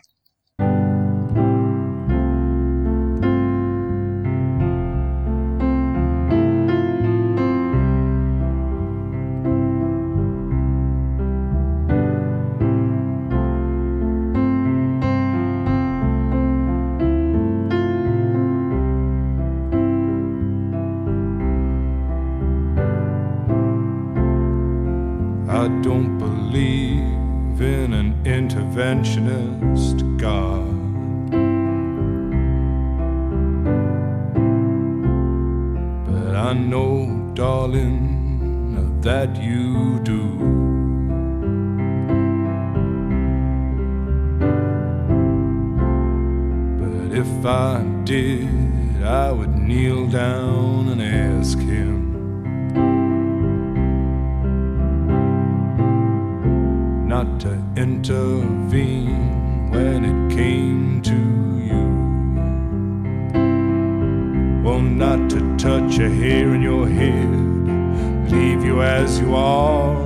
Well, not to touch a hair in your head, leave you as you are.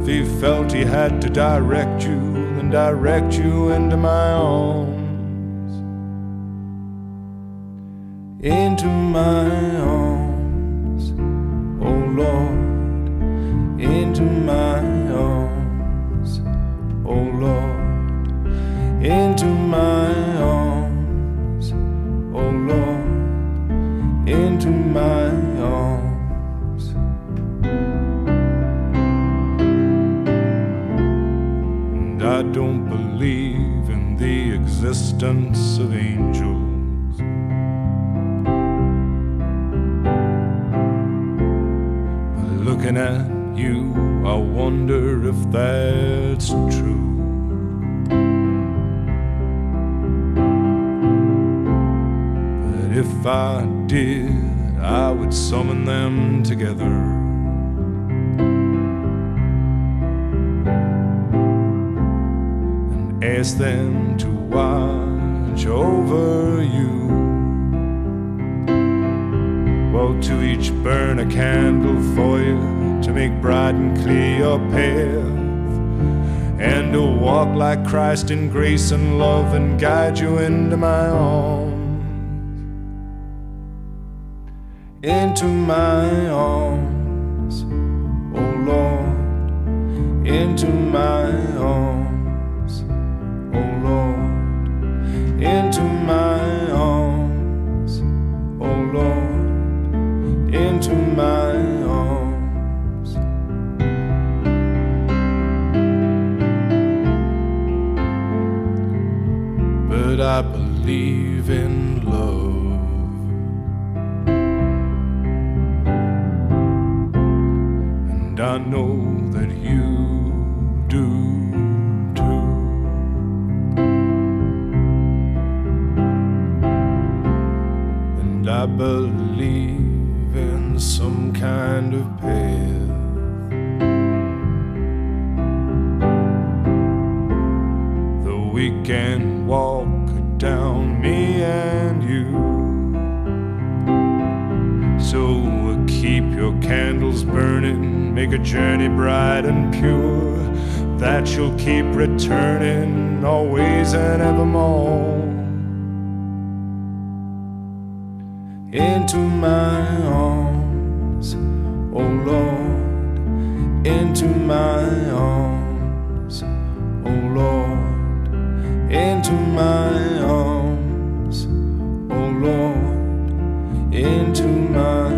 If he felt he had to direct you, then direct you into my arms. Into my arms, oh Lord, into my arms, oh Lord, into my existence of angels. But looking at you, I wonder if that's true. But if I did, I would summon them together. and ask them to watch over you. Well, to each burn a candle for you to make bright and clear your path, and to walk like Christ in grace and love and guide you into my arms. Into my arms, oh Lord, into my arms, into my arms, oh Lord, into my arms. But I believe in love. And I know I believe in some kind of path. Though we can walk down, me and you. So keep your candles burning, make a journey bright and pure, that you'll keep returning always and evermore. into my arms, oh Lord, into my arms, oh Lord, into my arms, oh Lord, into my